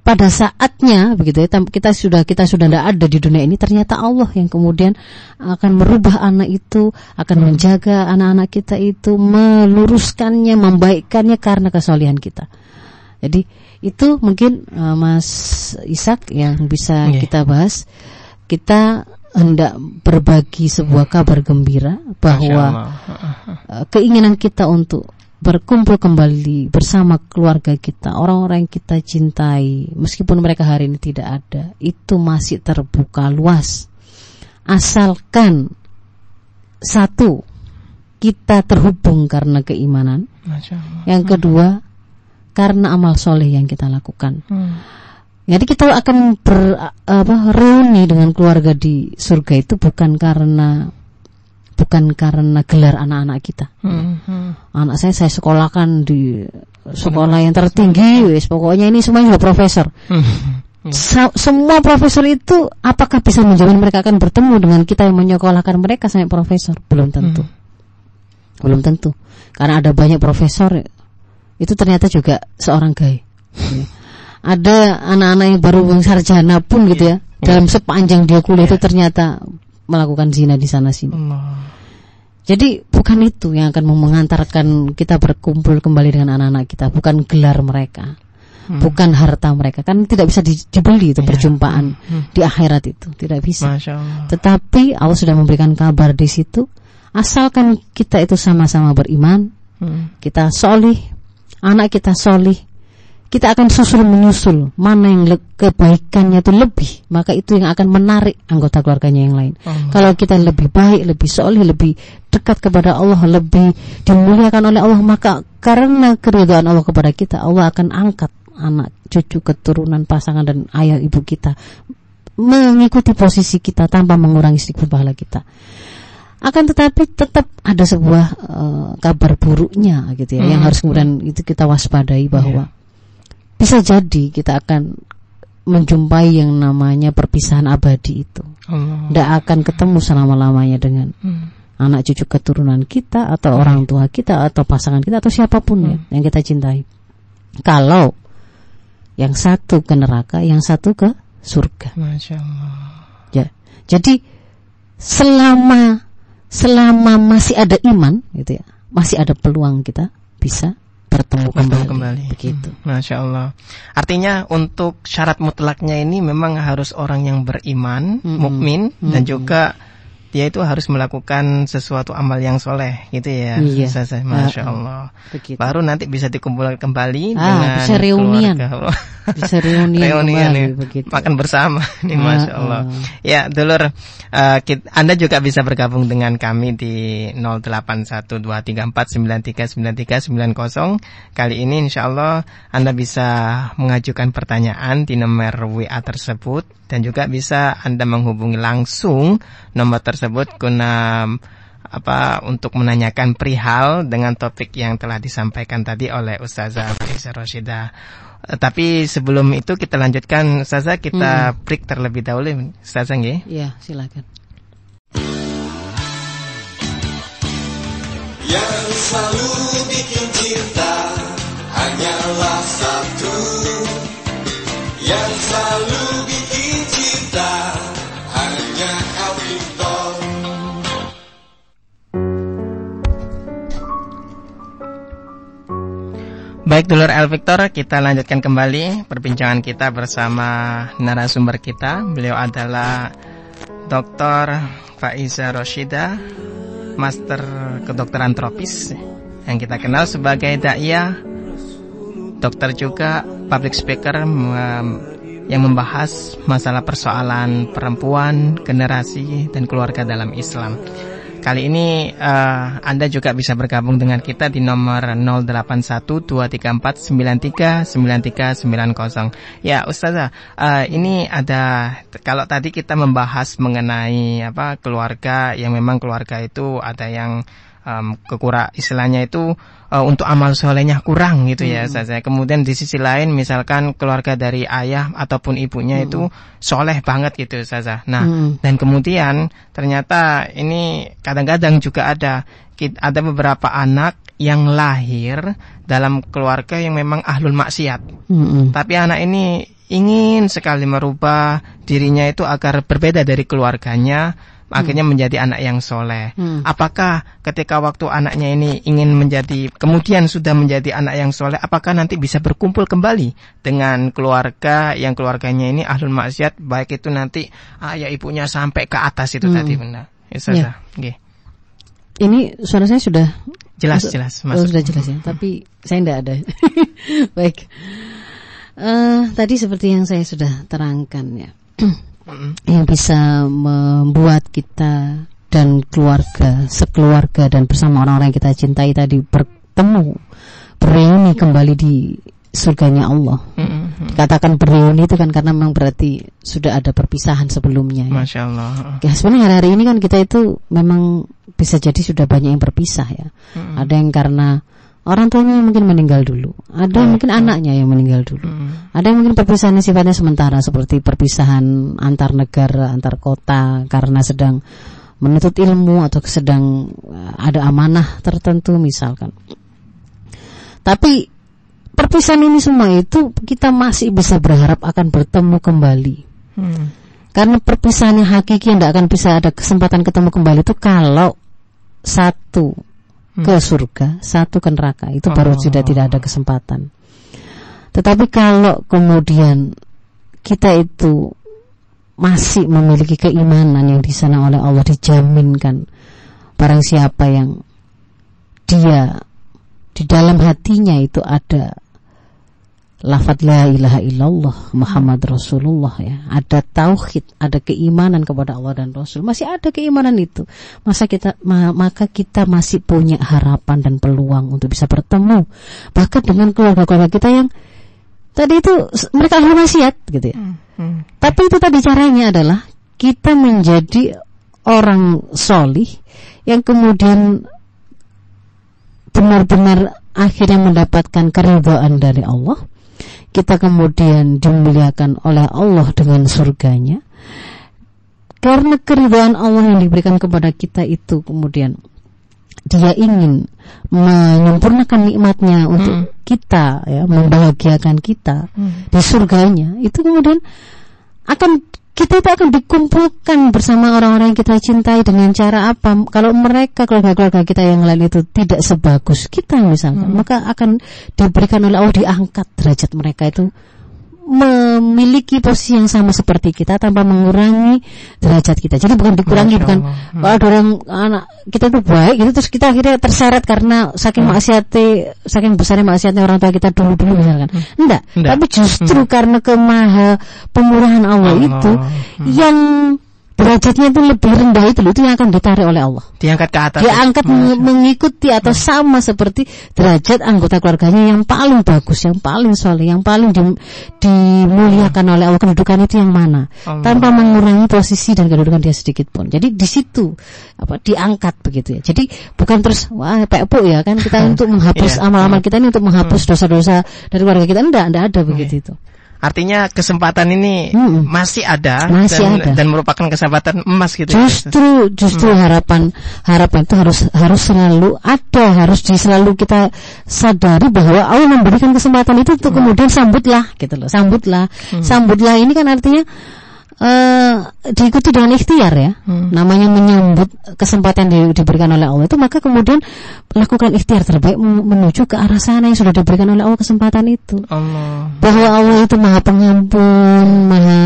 pada saatnya begitu ya kita sudah kita sudah tidak ada di dunia ini ternyata Allah yang kemudian akan merubah anak itu akan hmm. menjaga anak-anak kita itu meluruskannya membaikkannya karena kesolihan kita. Jadi itu mungkin uh, Mas Ishak yang bisa yeah. kita bahas. Kita hendak berbagi sebuah kabar gembira bahwa uh, keinginan kita untuk berkumpul kembali bersama keluarga kita, orang-orang yang kita cintai, meskipun mereka hari ini tidak ada, itu masih terbuka luas. Asalkan satu kita terhubung karena keimanan. Yang kedua, karena amal soleh yang kita lakukan. Hmm. Jadi kita akan ber, apa, reuni dengan keluarga di surga itu bukan karena bukan karena gelar anak-anak kita. Hmm, hmm. Anak saya saya sekolahkan di sekolah yang tertinggi, wis pokoknya ini semuanya sudah profesor. Hmm. hmm. semua profesor itu apakah bisa menjamin mereka akan bertemu dengan kita yang menyekolahkan mereka sampai profesor? Belum tentu. Hmm. Belum tentu. Karena ada banyak profesor itu ternyata juga seorang gay. Ada anak-anak yang baru sarjana pun gitu ya, dalam sepanjang dia kuliah itu ternyata melakukan zina di sana sini. Jadi bukan itu yang akan mengantarkan kita berkumpul kembali dengan anak-anak kita, bukan gelar mereka, hmm. bukan harta mereka, kan tidak bisa dibeli itu yeah. perjumpaan hmm. di akhirat itu tidak bisa. Tetapi Allah sudah memberikan kabar di situ Asalkan kita itu sama-sama beriman, Hmm. kita solih, anak kita solih, kita akan susul menyusul mana yang kebaikannya itu lebih, maka itu yang akan menarik anggota keluarganya yang lain. Allah. Kalau kita lebih baik, lebih solih, lebih dekat kepada Allah, lebih dimuliakan oleh Allah, maka karena keridhaan Allah kepada kita, Allah akan angkat anak, cucu, keturunan, pasangan dan ayah ibu kita mengikuti posisi kita tanpa mengurangi sedikit pahala kita. Akan tetapi tetap ada sebuah eh, kabar buruknya gitu ya, yang Hmm. harus kemudian itu kita waspadai bahwa bisa jadi kita akan menjumpai yang namanya perpisahan abadi itu. Tidak akan ketemu selama-lamanya dengan Hmm. anak cucu keturunan kita atau orang tua kita atau pasangan kita atau siapa pun ya yang kita cintai. Kalau yang satu ke neraka, yang satu ke surga. Masya Allah. Ya. Jadi selama selama masih ada iman gitu ya, masih ada peluang kita bisa bertemu kembali. kembali. Begitu. Hmm, Masya Allah. Artinya untuk syarat mutlaknya ini memang harus orang yang beriman, Mm-mm. mukmin dan Mm-mm. juga dia itu harus melakukan sesuatu amal yang soleh, gitu ya. Iya. Ustazah. Masya Ah, ah. Allah. Begitu. Baru nanti bisa dikumpulkan kembali Ah, dengan bisa reunian. keluarga. Bisa reunian, Reunian kembali, ya. begitu. Makan bersama nih, Ah, masya Allah. ah. Ya, dulur, eh, kit- Anda juga bisa bergabung dengan kami di 081234939390. Kali ini insya Allah Anda bisa mengajukan pertanyaan di nomor WA tersebut dan juga bisa Anda menghubungi langsung nomor tersebut guna apa untuk menanyakan perihal dengan topik yang telah disampaikan tadi oleh Ustazah Faiza Roshida. Eh, Tapi sebelum itu kita lanjutkan Ustazah kita break terlebih dahulu Ustazah nggih. Ya, silakan. Yang selalu bikin cinta hanyalah satu Yang selalu bikin Baik dulur El Victor, kita lanjutkan kembali perbincangan kita bersama narasumber kita. Beliau adalah Dr. Faiza Roshida, Master Kedokteran Tropis yang kita kenal sebagai Da'iyah, dokter juga public speaker yang membahas masalah persoalan perempuan, generasi dan keluarga dalam Islam. Kali ini eh, Anda juga bisa bergabung dengan kita di nomor 081234939390. Ya, Ustazah, eh, ini ada kalau tadi kita membahas mengenai apa keluarga yang memang keluarga itu ada yang um, kekura istilahnya itu uh, untuk amal solehnya kurang gitu ya Ustazah. Kemudian di sisi lain misalkan keluarga dari ayah ataupun ibunya itu soleh banget gitu Ustazah. Nah, Mm. dan kemudian ternyata ini kadang-kadang juga ada ada beberapa anak yang lahir dalam keluarga yang memang ahlul maksiat. Mm-mm. Tapi anak ini ingin sekali merubah dirinya itu agar berbeda dari keluarganya, akhirnya menjadi anak yang soleh. Hmm. Apakah ketika waktu anaknya ini ingin menjadi, kemudian sudah menjadi anak yang soleh, apakah nanti bisa berkumpul kembali dengan keluarga yang keluarganya ini ahlul maksiat, baik itu nanti ayah ibunya sampai ke atas itu Hmm. tadi benar. Ya, Ya. Ustazah. Oke. Ini suara saya sudah Jelas, Masuk- jelas. Oh, Masuk. sudah jelas ya. Tapi saya tidak ada. Baik. Eh, tadi seperti yang saya sudah terangkan ya, Yang bisa membuat kita dan keluarga, sekeluarga dan bersama orang-orang yang kita cintai tadi bertemu, bereuni kembali di surganya Allah. Mm-mm. Katakan bereuni itu kan karena memang berarti sudah ada perpisahan sebelumnya. ya. Masya Allah. Ya sebenarnya hari-hari ini kan kita itu memang bisa jadi sudah banyak yang berpisah ya. Ada yang karena orang tuanya yang mungkin meninggal dulu, ada yang mungkin anaknya yang meninggal dulu. Mm-mm. Ada yang mungkin perpisahan sifatnya sementara seperti perpisahan antar negara, antar kota karena sedang menuntut ilmu atau sedang uh, ada amanah tertentu misalkan. Tapi perpisahan ini semua itu kita masih bisa berharap akan bertemu kembali. Mm. Karena perpisahan yang hakiki yang tidak akan bisa ada kesempatan ketemu kembali itu kalau satu ke surga, satu ke neraka. Itu baru Oh. sudah tidak ada kesempatan. Tetapi kalau kemudian kita itu masih memiliki keimanan yang di sana oleh Allah dijaminkan barang siapa yang dia di dalam hatinya itu ada lafadz la ilaha illallah Muhammad Rasulullah ya. Ada tauhid ada keimanan kepada Allah dan Rasul. Masih ada keimanan itu. Masa kita ma maka kita masih punya harapan dan peluang untuk bisa bertemu. Bahkan dengan keluarga-keluarga kita yang tadi itu mereka ahli maksiat gitu ya. Hmm, hmm. tapi itu tadi caranya adalah kita menjadi orang solih yang kemudian benar-benar akhirnya mendapatkan keridhaan dari Allah. Kita kemudian dimuliakan oleh Allah dengan surganya. Karena keridhaan Allah yang diberikan kepada kita itu kemudian dia ingin menyempurnakan nikmatnya untuk kita ya membahagiakan kita di surganya. Itu kemudian akan kita itu akan dikumpulkan bersama orang-orang yang kita cintai dengan cara apa? Kalau mereka keluarga-keluarga kita yang lain itu tidak sebagus kita misalkan, maka akan diberikan oleh Allah diangkat derajat mereka itu memiliki posisi yang sama seperti kita tanpa mengurangi derajat kita. Jadi bukan dikurangi, Masya bukan. Hmm. ada orang anak kita itu baik gitu terus kita akhirnya terseret karena saking maksiatnya saking besarnya maksiatnya orang tua kita dulu-dulu misalkan. Enggak, Enggak. tapi justru karena kemaha pemurahan Allah, Allah. itu Hmm. yang derajatnya itu lebih rendah itu loh, itu yang akan ditarik oleh Allah. Diangkat ke atas. Dia angkat meng- mengikuti atau sama seperti derajat anggota keluarganya yang paling bagus, yang paling soleh, yang paling di- dimuliakan oleh Allah. Kedudukan itu yang mana? Allah. Tanpa mengurangi posisi dan kedudukan dia sedikit pun. Jadi di situ apa diangkat begitu ya. Jadi bukan terus wah pekpo ya kan kita untuk menghapus Iya. amal-amal kita ini untuk menghapus dosa-dosa dari keluarga kita. Enggak, enggak ada begitu itu. Artinya kesempatan ini Mm-mm. masih ada Masih dan, ada. dan merupakan kesempatan emas gitu. ya. Justru justru harapan harapan itu harus harus selalu ada, harus di selalu kita sadari bahwa Allah memberikan kesempatan itu untuk kemudian sambutlah gitu loh. Sambutlah. Sambutlah ini kan artinya eh diikuti dengan ikhtiar ya. Namanya menyambut kesempatan yang di- diberikan oleh Allah itu maka kemudian lakukan ikhtiar terbaik men- menuju ke arah sana yang sudah diberikan oleh Allah kesempatan itu Allah. bahwa Allah itu maha pengampun, maha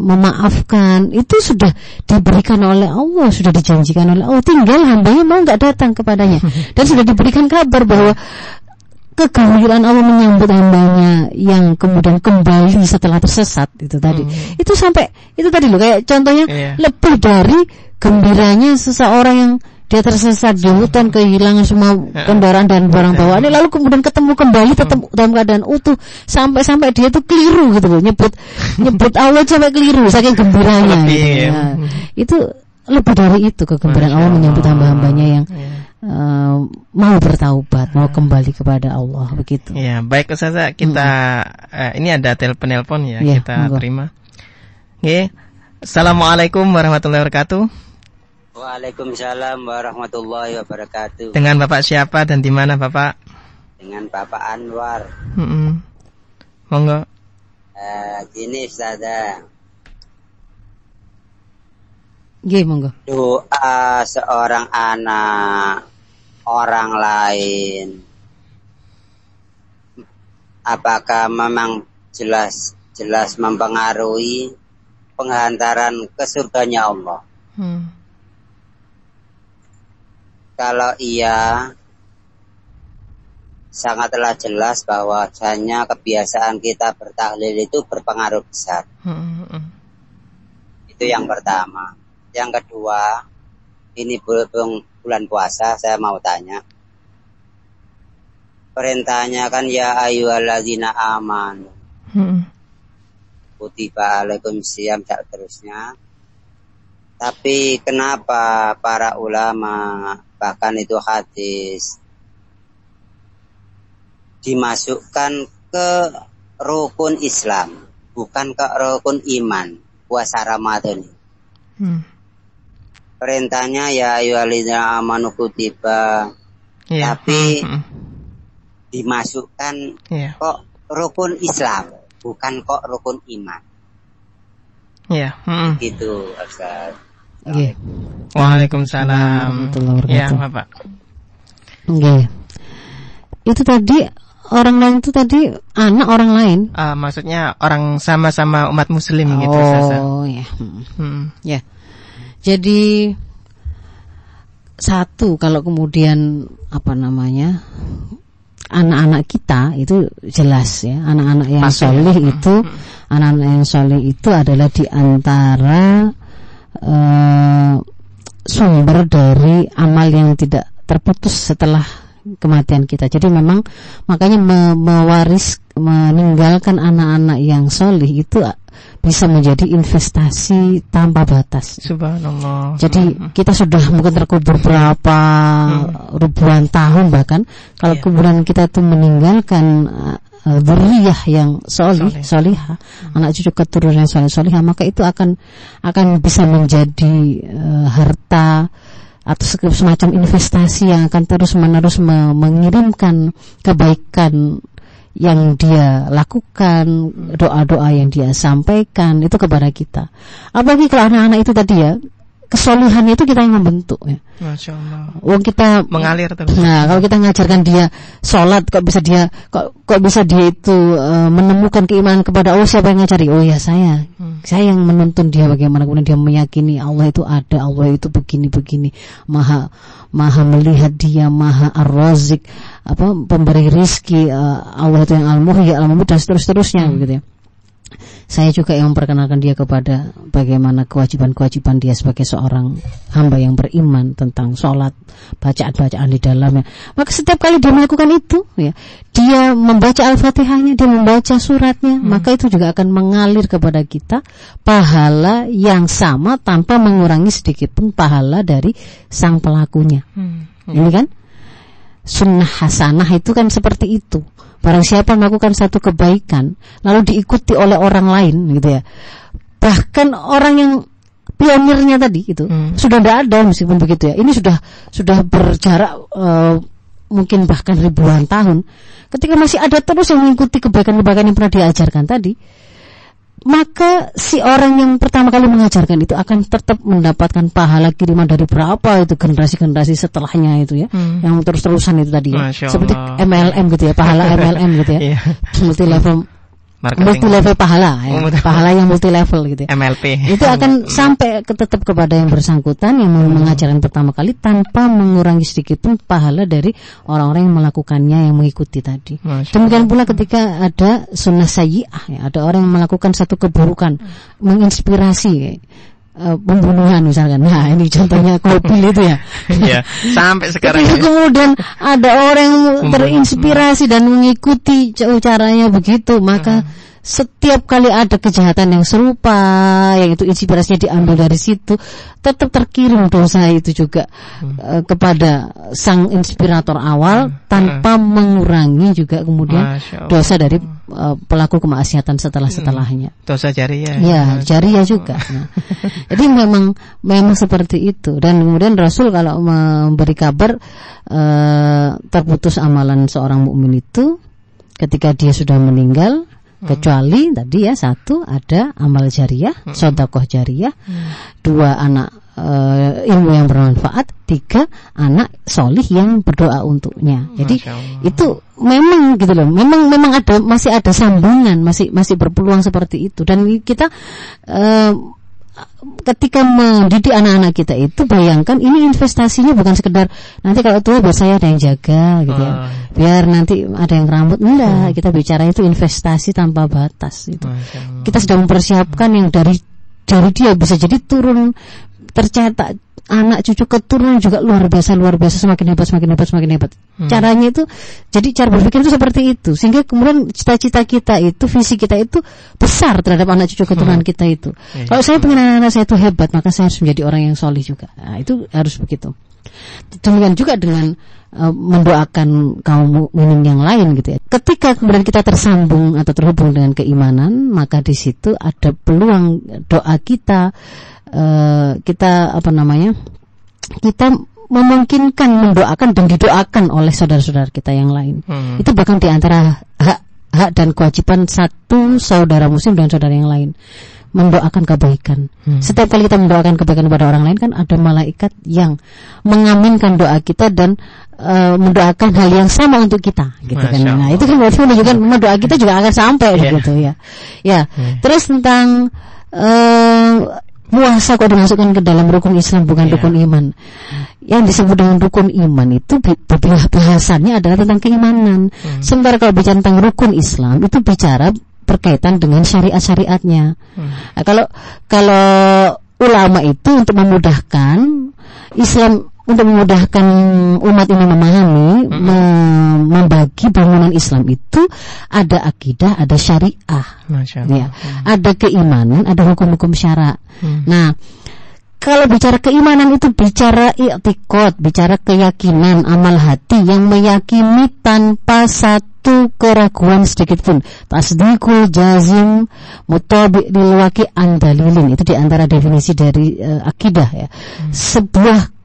memaafkan, itu sudah diberikan oleh Allah, sudah dijanjikan oleh Allah. Tinggal hambanya mau nggak datang kepadanya. Dan sudah diberikan kabar bahwa kegembiraan Allah menyambut hambanya yang kemudian kembali setelah tersesat itu tadi. Itu sampai itu tadi loh kayak contohnya Iya. lebih dari gembiranya seseorang yang dia tersesat di hutan kehilangan semua kendaraan dan barang bawaannya lalu kemudian ketemu kembali tetap dalam keadaan utuh. Sampai-sampai dia tuh keliru gitu loh nyebut nyebut Allah sampai keliru saking gembiranya gitu. Nah, itu lebih dari itu kegembiraan Allah menyambut hamba-hambanya yang Iya. Eh, mau bertaubat mau kembali kepada Allah begitu Ya, baik Ustazah, kita eh, ini ada telepon-telepon ya, Iya, kita monggo. terima. Oke. Assalamualaikum warahmatullahi wabarakatuh. Waalaikumsalam warahmatullahi wabarakatuh. Dengan Bapak siapa dan di mana Bapak? Dengan Bapak Anwar. Mm-mm. Monggo. Eh, gini Ustazah, Nggih, monggo doa seorang anak orang lain apakah memang jelas jelas mempengaruhi penghantaran ke surganya Allah? Hmm. Kalau iya, sangatlah jelas bahwasanya kebiasaan kita bertahlil itu berpengaruh besar. Hmm, hmm. Itu yang pertama. Yang kedua, ini berhubung bulan puasa, saya mau tanya. Perintahnya kan ya ayyuhalladzina amanu. Hmm. Kutiba alaikum siyam dan terusnya. Tapi kenapa para ulama bahkan itu hadis dimasukkan ke rukun Islam, bukan ke rukun iman puasa Ramadan. Hmm. Perintahnya ya ayyuhalladzina amanu kutiba Iya. Tapi- Hmm, hmm. dimasukkan Iya. kok rukun Islam, bukan kok rukun iman. Iya. Hmm. Gitu, Ustaz. Nggih Waalaikumsalam. Ya. Bapak. Nggih. Itu tadi orang lain itu tadi anak orang lain. Ah, maksudnya orang sama-sama umat muslim gitu, Ustazah. Oh ya. Hmm. Hmm. Ya. Jadi satu kalau kemudian apa namanya anak-anak kita itu jelas ya anak-anak yang Pasti ya. solih itu anak-anak yang solih itu adalah di antara eh, sumber dari amal yang tidak terputus setelah kematian kita. Jadi memang makanya me- mewaris meninggalkan anak-anak yang solih itu bisa menjadi investasi tanpa batas. Subhanallah. Jadi kita sudah mungkin terkubur berapa ribuan tahun bahkan kalau Iya. kuburan kita itu meninggalkan uh, dzurriyyah yang solih, solihah, anak cucu keturunan yang soleh solihah, maka itu akan akan bisa menjadi uh, harta atau se- semacam investasi yang akan terus menerus me- mengirimkan kebaikan yang dia lakukan, doa-doa yang dia sampaikan itu kepada kita. Apalagi kalau anak-anak itu tadi ya, kesolihannya itu kita yang membentuk ya. Masya Allah. Wong kita Mengalir terus. Nah, kalau kita ngajarkan dia sholat, kok bisa dia, kok, kok bisa dia itu eh, menemukan keimanan kepada Allah siapa yang ngajari? Oh ya saya, saya yang menuntun dia bagaimana kemudian dia meyakini Allah itu ada, Allah itu begini begini, maha maha melihat dia, maha ar-razik, apa pemberi rizki, eh, Allah itu yang al-muhyi, al-mumit dan seterusnya gitu ya saya juga yang memperkenalkan dia kepada bagaimana kewajiban-kewajiban dia sebagai seorang hamba yang beriman tentang sholat, bacaan-bacaan di dalamnya. Maka setiap kali dia melakukan itu, ya, dia membaca al-fatihahnya, dia membaca suratnya, maka itu juga akan mengalir kepada kita pahala yang sama tanpa mengurangi sedikit pun pahala dari sang pelakunya. Hmm. Ini kan sunnah hasanah itu kan seperti itu. Barang siapa melakukan satu kebaikan lalu diikuti oleh orang lain gitu ya. Bahkan orang yang pionirnya tadi itu Hmm. sudah tidak ada meskipun begitu ya. Ini sudah sudah berjarak eh, mungkin bahkan ribuan tahun. Ketika masih ada terus yang mengikuti kebaikan-kebaikan yang pernah diajarkan tadi, maka si orang yang pertama kali mengajarkan itu akan tetap mendapatkan pahala kiriman dari berapa itu generasi-generasi setelahnya itu ya Hmm. yang terus-terusan itu tadi ya seperti. MLM gitu ya pahala MLM gitu ya Iya. multi level multi Marketing. level pahala ya. Oh, multi- pahala yang multi level gitu ya MLP. itu akan sampai ke tetap kepada yang bersangkutan yang Hmm. mengajarkan pertama kali tanpa mengurangi sedikit pun pahala dari orang-orang yang melakukannya yang mengikuti tadi. Demikian pula ketika ada sunnah sayyi'ah ya, ada orang yang melakukan satu keburukan, menginspirasi eh, pembunuhan misalkan. Nah, ini contohnya Kobil itu ya. Iya. Sampai sekarang Ketika ya. kemudian ada orang terinspirasi dan mengikuti ca- caranya begitu, maka Hmm. Setiap kali ada kejahatan yang serupa, yang itu inspirasinya diambil dari situ, tetap terkirim dosa itu juga Hmm. eh, kepada sang inspirator awal tanpa mengurangi juga kemudian dosa dari eh, pelaku kemaksiatan setelah setelahnya. Dosa jariah. Ya, jariah juga. Nah, jadi memang memang seperti itu dan kemudian Rasul kalau memberi kabar eh, terputus amalan seorang mukmin itu ketika dia sudah meninggal kecuali tadi ya satu ada amal jariah, sodakoh jariah, dua anak eh, ilmu yang bermanfaat, tiga anak solih yang berdoa untuknya. Jadi Masya Allah. itu memang gitu loh. Memang memang ada masih ada sambungan masih masih berpeluang seperti itu. Dan kita eh, ketika mendidik anak-anak kita itu bayangkan ini investasinya bukan sekedar nanti kalau tua biar saya ada yang jaga gitu ya. Ah. biar nanti ada yang rambut enggak. Kita bicara itu investasi tanpa batas gitu. Kita sedang mempersiapkan yang dari dari dia bisa jadi turun tercetak anak cucu keturunan juga luar biasa luar biasa semakin hebat semakin hebat semakin hebat. Caranya itu jadi cara berpikir itu seperti itu. Sehingga kemudian cita-cita kita itu visi kita itu besar terhadap anak cucu keturunan kita itu. Iya. kalau saya pengen anak-anak saya itu hebat maka saya harus menjadi orang yang solih juga. Nah, itu harus begitu. Demikian juga dengan uh, mendoakan kaum mukminin yang lain gitu ya. Ketika kemudian kita tersambung atau terhubung dengan keimanan, maka di situ ada peluang doa kita uh, kita apa namanya? kita memungkinkan mendoakan dan didoakan oleh saudara-saudara kita yang lain. Hmm. Itu bahkan di antara hak hak dan kewajiban satu saudara muslim dan saudara yang lain mendoakan kebaikan. Setiap kali kita mendoakan kebaikan kepada orang lain kan ada malaikat yang mengaminkan doa kita dan eh, mendoakan hal yang sama untuk kita gitu kan. Masya Nah, Allah. itu kan berarti menunjukkan doa kita juga akan sampai Iya. gitu ya. Ya. Terus tentang eh puasa kok dimasukkan ke dalam rukun Islam bukan Iya. rukun iman. Yang disebut dengan rukun iman itu bahasannya adalah tentang keimanan. Hmm. Sementara kalau bicara tentang rukun Islam itu bicara berkaitan dengan syariat-syariatnya. Hmm. Nah, kalau kalau ulama itu untuk memudahkan Islam untuk memudahkan umat ini memahami me- membagi bangunan Islam itu ada akidah, ada syariah. Ya, ada keimanan, ada hukum-hukum syara. Hmm. Nah, kalau bicara keimanan itu bicara i'tikad, bicara keyakinan amal hati yang meyakini tanpa satu keraguan sedikit pun. Tasdikul jazim mutabi lil waqi an dalilin. Itu di antara definisi dari eh, akidah ya. Sebuah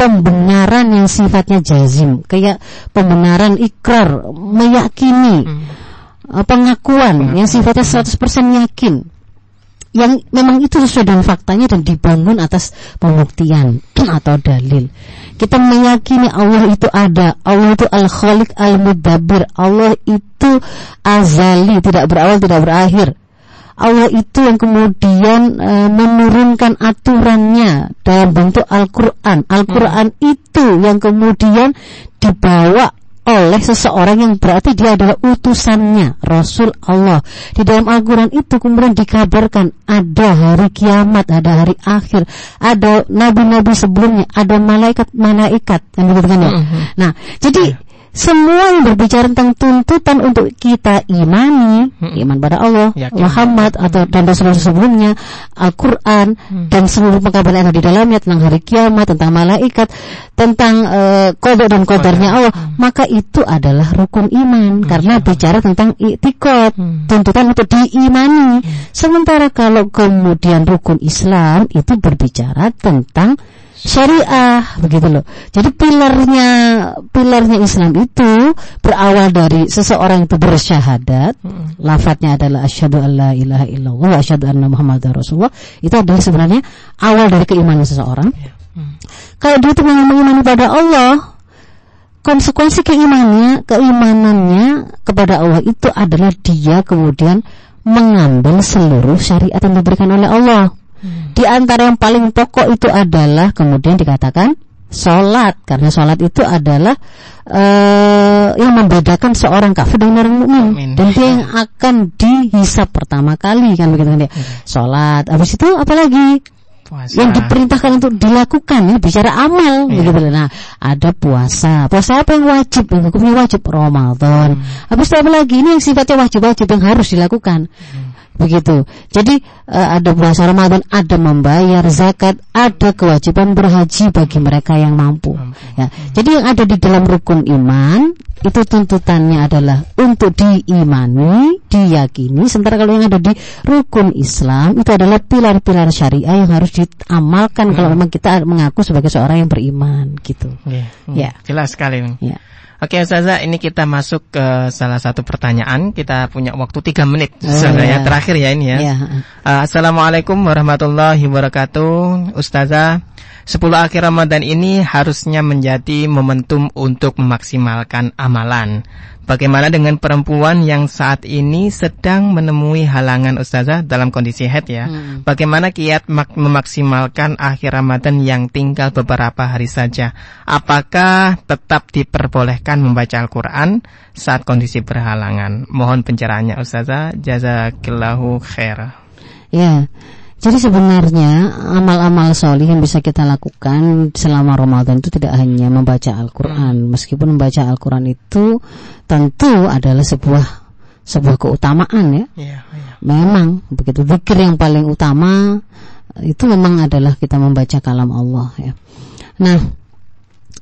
pembenaran yang sifatnya jazim, kayak pembenaran ikrar, meyakini eh, pengakuan yang sifatnya 100% yakin yang memang itu sesuai dengan faktanya dan dibangun atas pembuktian atau dalil. Kita meyakini Allah itu ada, Allah itu al-khaliq al-mudabbir, Allah itu azali, tidak berawal, tidak berakhir. Allah itu yang kemudian eh, menurunkan aturannya dalam bentuk Al-Qur'an. Al-Qur'an itu yang kemudian dibawa oleh seseorang yang berarti dia adalah utusannya Rasul Allah. Di dalam Al-Quran itu kemudian dikabarkan ada hari kiamat ada hari akhir ada nabi-nabi sebelumnya ada malaikat-malaikat kan begitu kan ya nah jadi semua yang berbicara tentang tuntutan untuk kita imani iman pada Allah Yakin. Muhammad atau dan Rasul sebelumnya Al-Quran dan seluruh pengkabaran yang ada di dalamnya tentang hari kiamat tentang malaikat tentang eh, kodok dan kodarnya Allah maka itu adalah rukun iman. Karena bicara tentang iktikad tuntutan untuk diimani. Sementara kalau kemudian rukun Islam itu berbicara tentang syariah begitu loh. Jadi pilarnya pilarnya Islam itu berawal dari seseorang itu bersyahadat, lafadznya adalah asyhadu alla ilaha illallah wa asyhadu anna muhammadar rasulullah. Itu adalah sebenarnya awal dari keimanan seseorang. Kalau dia itu memang mengimani pada Allah, konsekuensi keimanannya, keimanannya kepada Allah itu adalah dia kemudian mengambil seluruh syariat yang diberikan oleh Allah. Di antara yang paling pokok itu adalah kemudian dikatakan sholat. Karena sholat itu adalah eh, yang membedakan seorang kafir dengan orang mukmin. Dan dia yang akan dihisap pertama kali kan begitu kan dia. Sholat, habis itu apalagi Puasa. yang diperintahkan untuk dilakukan ya bicara amal Iya. begitu nah ada puasa. Puasa apa yang wajib? Yang hukumnya wajib Ramadan. Habis itu apa lagi? Ini yang sifatnya wajib-wajib yang harus dilakukan begitu jadi eh, ada puasa Ramadan ada membayar zakat ada kewajiban berhaji bagi mereka yang mampu ya jadi yang ada di dalam rukun iman itu tuntutannya adalah untuk diimani, diyakini. Sementara kalau yang ada di rukun Islam itu adalah pilar-pilar syariah yang harus diamalkan kalau memang kita mengaku sebagai seorang yang beriman, gitu. Iya, hmm, Ya. Jelas sekali. Ya. Oke Ustazah, ini kita masuk ke salah satu pertanyaan. Kita punya waktu tiga menit Oh, sebenarnya ya. terakhir ya ini ya. Ya. Uh, Assalamualaikum warahmatullahi wabarakatuh Ustazah 10 akhir Ramadan ini harusnya menjadi momentum untuk memaksimalkan amalan Bagaimana dengan perempuan yang saat ini sedang menemui halangan Ustazah dalam kondisi head ya Hmm. Bagaimana kiat mak- memaksimalkan akhir Ramadan yang tinggal beberapa hari saja Apakah tetap diperbolehkan membaca Al-Quran saat kondisi berhalangan Mohon pencerahannya Ustazah Jazakillahu khair Ya. Jadi sebenarnya amal-amal solih yang bisa kita lakukan selama Ramadan itu tidak hanya membaca Al-Quran. Meskipun membaca Al-Quran itu tentu adalah sebuah sebuah keutamaan ya. Iya. Memang begitu zikir yang paling utama itu memang adalah kita membaca kalam Allah ya. Nah,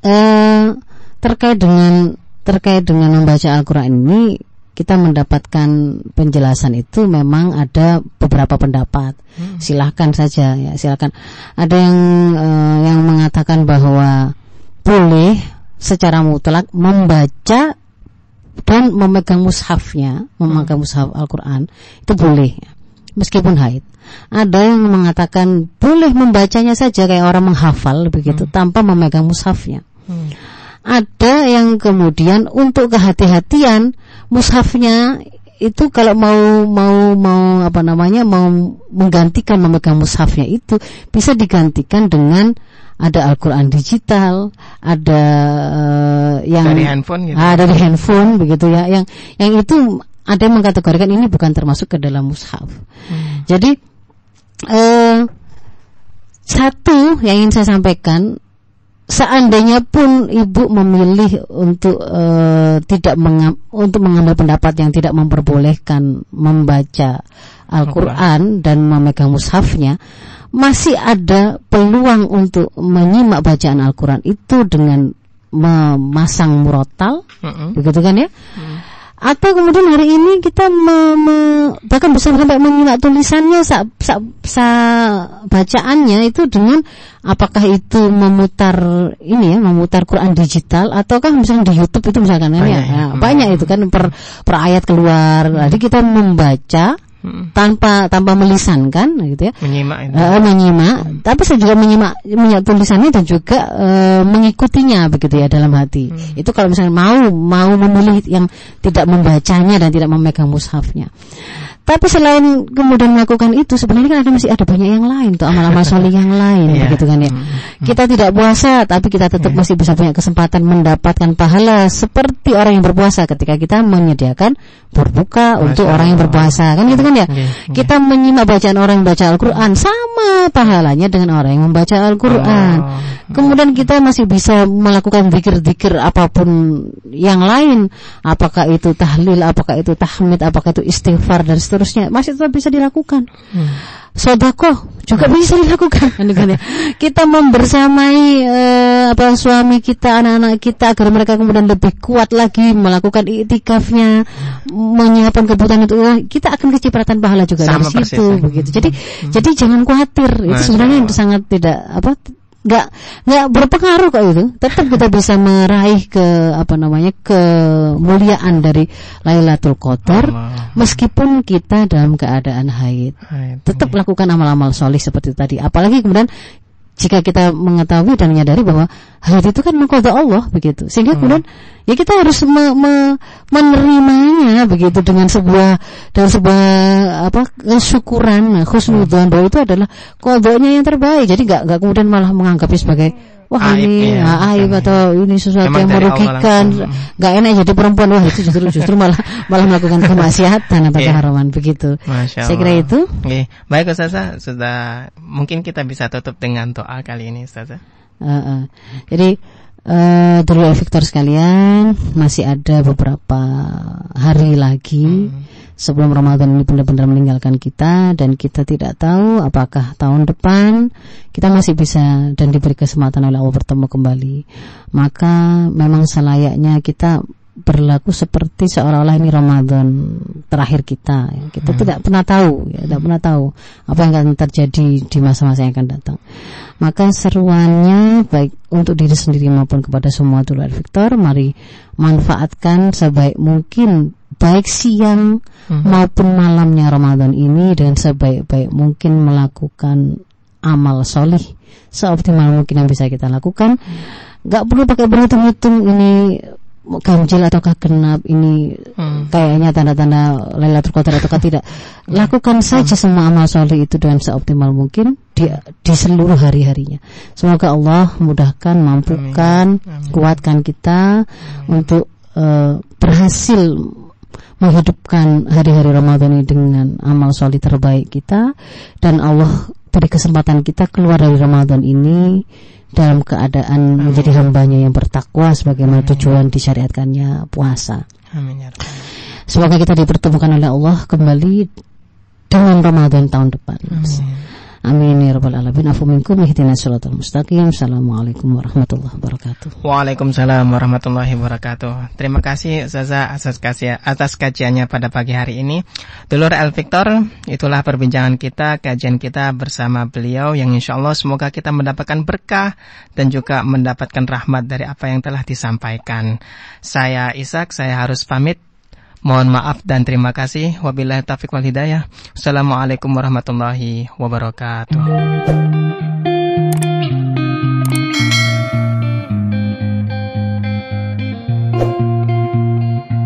eh, terkait dengan terkait dengan membaca Al-Qur'an ini kita mendapatkan penjelasan itu memang ada beberapa pendapat. Silahkan saja ya, silahkan. Ada yang eh, yang mengatakan bahwa boleh secara mutlak membaca dan memegang mushafnya, memegang mushaf Al-Quran itu boleh, ya. meskipun haid. Ada yang mengatakan boleh membacanya saja kayak orang menghafal begitu tanpa memegang mushafnya. Ada yang kemudian untuk kehati-hatian mushafnya itu kalau mau mau mau apa namanya mau menggantikan memegang mushafnya itu bisa digantikan dengan ada Al-Quran digital, ada uh, yang dari handphone gitu. Ah, dari handphone begitu ya. Yang yang itu ada yang mengkategorikan ini bukan termasuk ke dalam mushaf. Hmm. Jadi uh, satu yang ingin saya sampaikan seandainya pun ibu memilih untuk uh, tidak mengam, untuk mengambil pendapat yang tidak memperbolehkan membaca Al-Qur'an dan memegang mushafnya, masih ada peluang untuk menyimak bacaan Al-Quran itu dengan memasang murotal, uh -uh. begitu kan ya? Uh. Atau kemudian hari ini kita me, me, bahkan bisa sampai menyimak tulisannya sa, sa, sa bacaannya itu dengan apakah itu memutar ini ya memutar Quran digital ataukah misalnya di YouTube itu misalkan ya, banyak, ya, ya. banyak itu kan per per ayat keluar. Jadi kita membaca hmm. tanpa tanpa melisankan gitu ya menyimak itu. Uh, menyimak hmm. tapi saya juga menyimak menyimak tulisannya dan juga uh, mengikutinya begitu ya dalam hati hmm. itu kalau misalnya mau mau memilih yang tidak membacanya dan tidak memegang mushafnya tapi selain kemudian melakukan itu sebenarnya kan ada masih ada banyak yang lain tuh amal-amal soleh yang lain yeah. begitu kan ya. Hmm. Kita tidak puasa tapi kita tetap yeah. masih bisa punya kesempatan mendapatkan pahala seperti orang yang berpuasa ketika kita menyediakan berbuka Masya untuk orang yang berpuasa kan gitu kan ya. Yeah. Yeah. Kita menyimak bacaan orang yang baca Al-Qur'an sama pahalanya dengan orang yang membaca Al-Qur'an. Oh. Kemudian kita masih bisa melakukan zikir-zikir apa pun yang lain, apakah itu tahlil, apakah itu tahmid, apakah itu istighfar dan seterusnya seterusnya masih tetap bisa dilakukan. Hmm. Sodako juga hmm. bisa dilakukan, kan ya. Kita membersamai uh, apa suami kita, anak-anak kita agar mereka kemudian lebih kuat lagi melakukan itikafnya, hmm. menyiapkan kebutuhan itu, kita akan kecipratan pahala juga Sama dari situ, begitu. Jadi, hmm. jadi jangan khawatir. Itu sebenarnya sangat tidak apa nggak nggak berpengaruh kok itu. Tetap kita bisa meraih ke apa namanya kemuliaan dari Lailatul Qadar meskipun kita dalam keadaan haid. Tetap lakukan amal-amal solih seperti tadi. Apalagi kemudian jika kita mengetahui dan menyadari bahwa hal itu kan mengkoda Allah begitu. Sehingga hmm. kemudian ya kita harus me, me, menerimanya begitu dengan sebuah dan sebuah apa kesyukuran. Khusnudzon bahwa itu adalah kodoknya yang terbaik. Jadi nggak nggak kemudian malah menganggapnya sebagai wah aib, ini ya, aib atau ini sesuatu yang merugikan. nggak enak jadi perempuan. Wah itu justru justru malah malah melakukan kemaksiatan atau yeah. keharaman begitu. Masya saya kira itu. Okay. baik Ustazah. Sudah mungkin kita bisa tutup dengan doa kali ini Ustazah. Uh, uh. jadi uh, dulu Victor sekalian masih ada beberapa hari lagi hmm sebelum Ramadan ini benar-benar meninggalkan kita dan kita tidak tahu apakah tahun depan kita masih bisa dan diberi kesempatan oleh Allah bertemu kembali. Maka memang selayaknya kita berlaku seperti seolah-olah ini Ramadan terakhir kita. Kita hmm. tidak pernah tahu, ya, tidak pernah tahu apa yang akan terjadi di masa-masa yang akan datang. Maka seruannya baik untuk diri sendiri maupun kepada semua dulur Victor, mari manfaatkan sebaik mungkin baik siang hmm. maupun malamnya Ramadan ini dengan sebaik-baik mungkin melakukan amal solih seoptimal mungkin yang bisa kita lakukan. Gak perlu pakai berhitung-hitung ini ganjil ataukah genap ini hmm. kayaknya tanda-tanda Lailatul Qadar ataukah tidak lakukan saja hmm. semua amal soleh itu dengan seoptimal mungkin di, di seluruh hari-harinya semoga Allah mudahkan mampukan Amin. Amin. kuatkan kita Amin. untuk uh, berhasil menghidupkan hari-hari Ramadan ini dengan amal soleh terbaik kita dan Allah beri kesempatan kita keluar dari Ramadan ini dalam keadaan Amin. menjadi hambanya yang bertakwa sebagaimana Amin. tujuan disyariatkannya puasa. Amin. Ya Semoga kita dipertemukan oleh Allah kembali dengan Ramadan tahun depan. Amin. Amin ya rabbal alamin. Afu minkum ihdinas siratal mustaqim. Assalamualaikum warahmatullahi wabarakatuh. Waalaikumsalam warahmatullahi wabarakatuh. Terima kasih Zaza atas kajian atas kajiannya pada pagi hari ini. Dulur El Victor, itulah perbincangan kita, kajian kita bersama beliau yang insya Allah semoga kita mendapatkan berkah dan juga mendapatkan rahmat dari apa yang telah disampaikan. Saya Ishak, saya harus pamit. Mohon maaf dan terima kasih. Wabillahi taufiq wal hidayah. Assalamualaikum warahmatullahi wabarakatuh.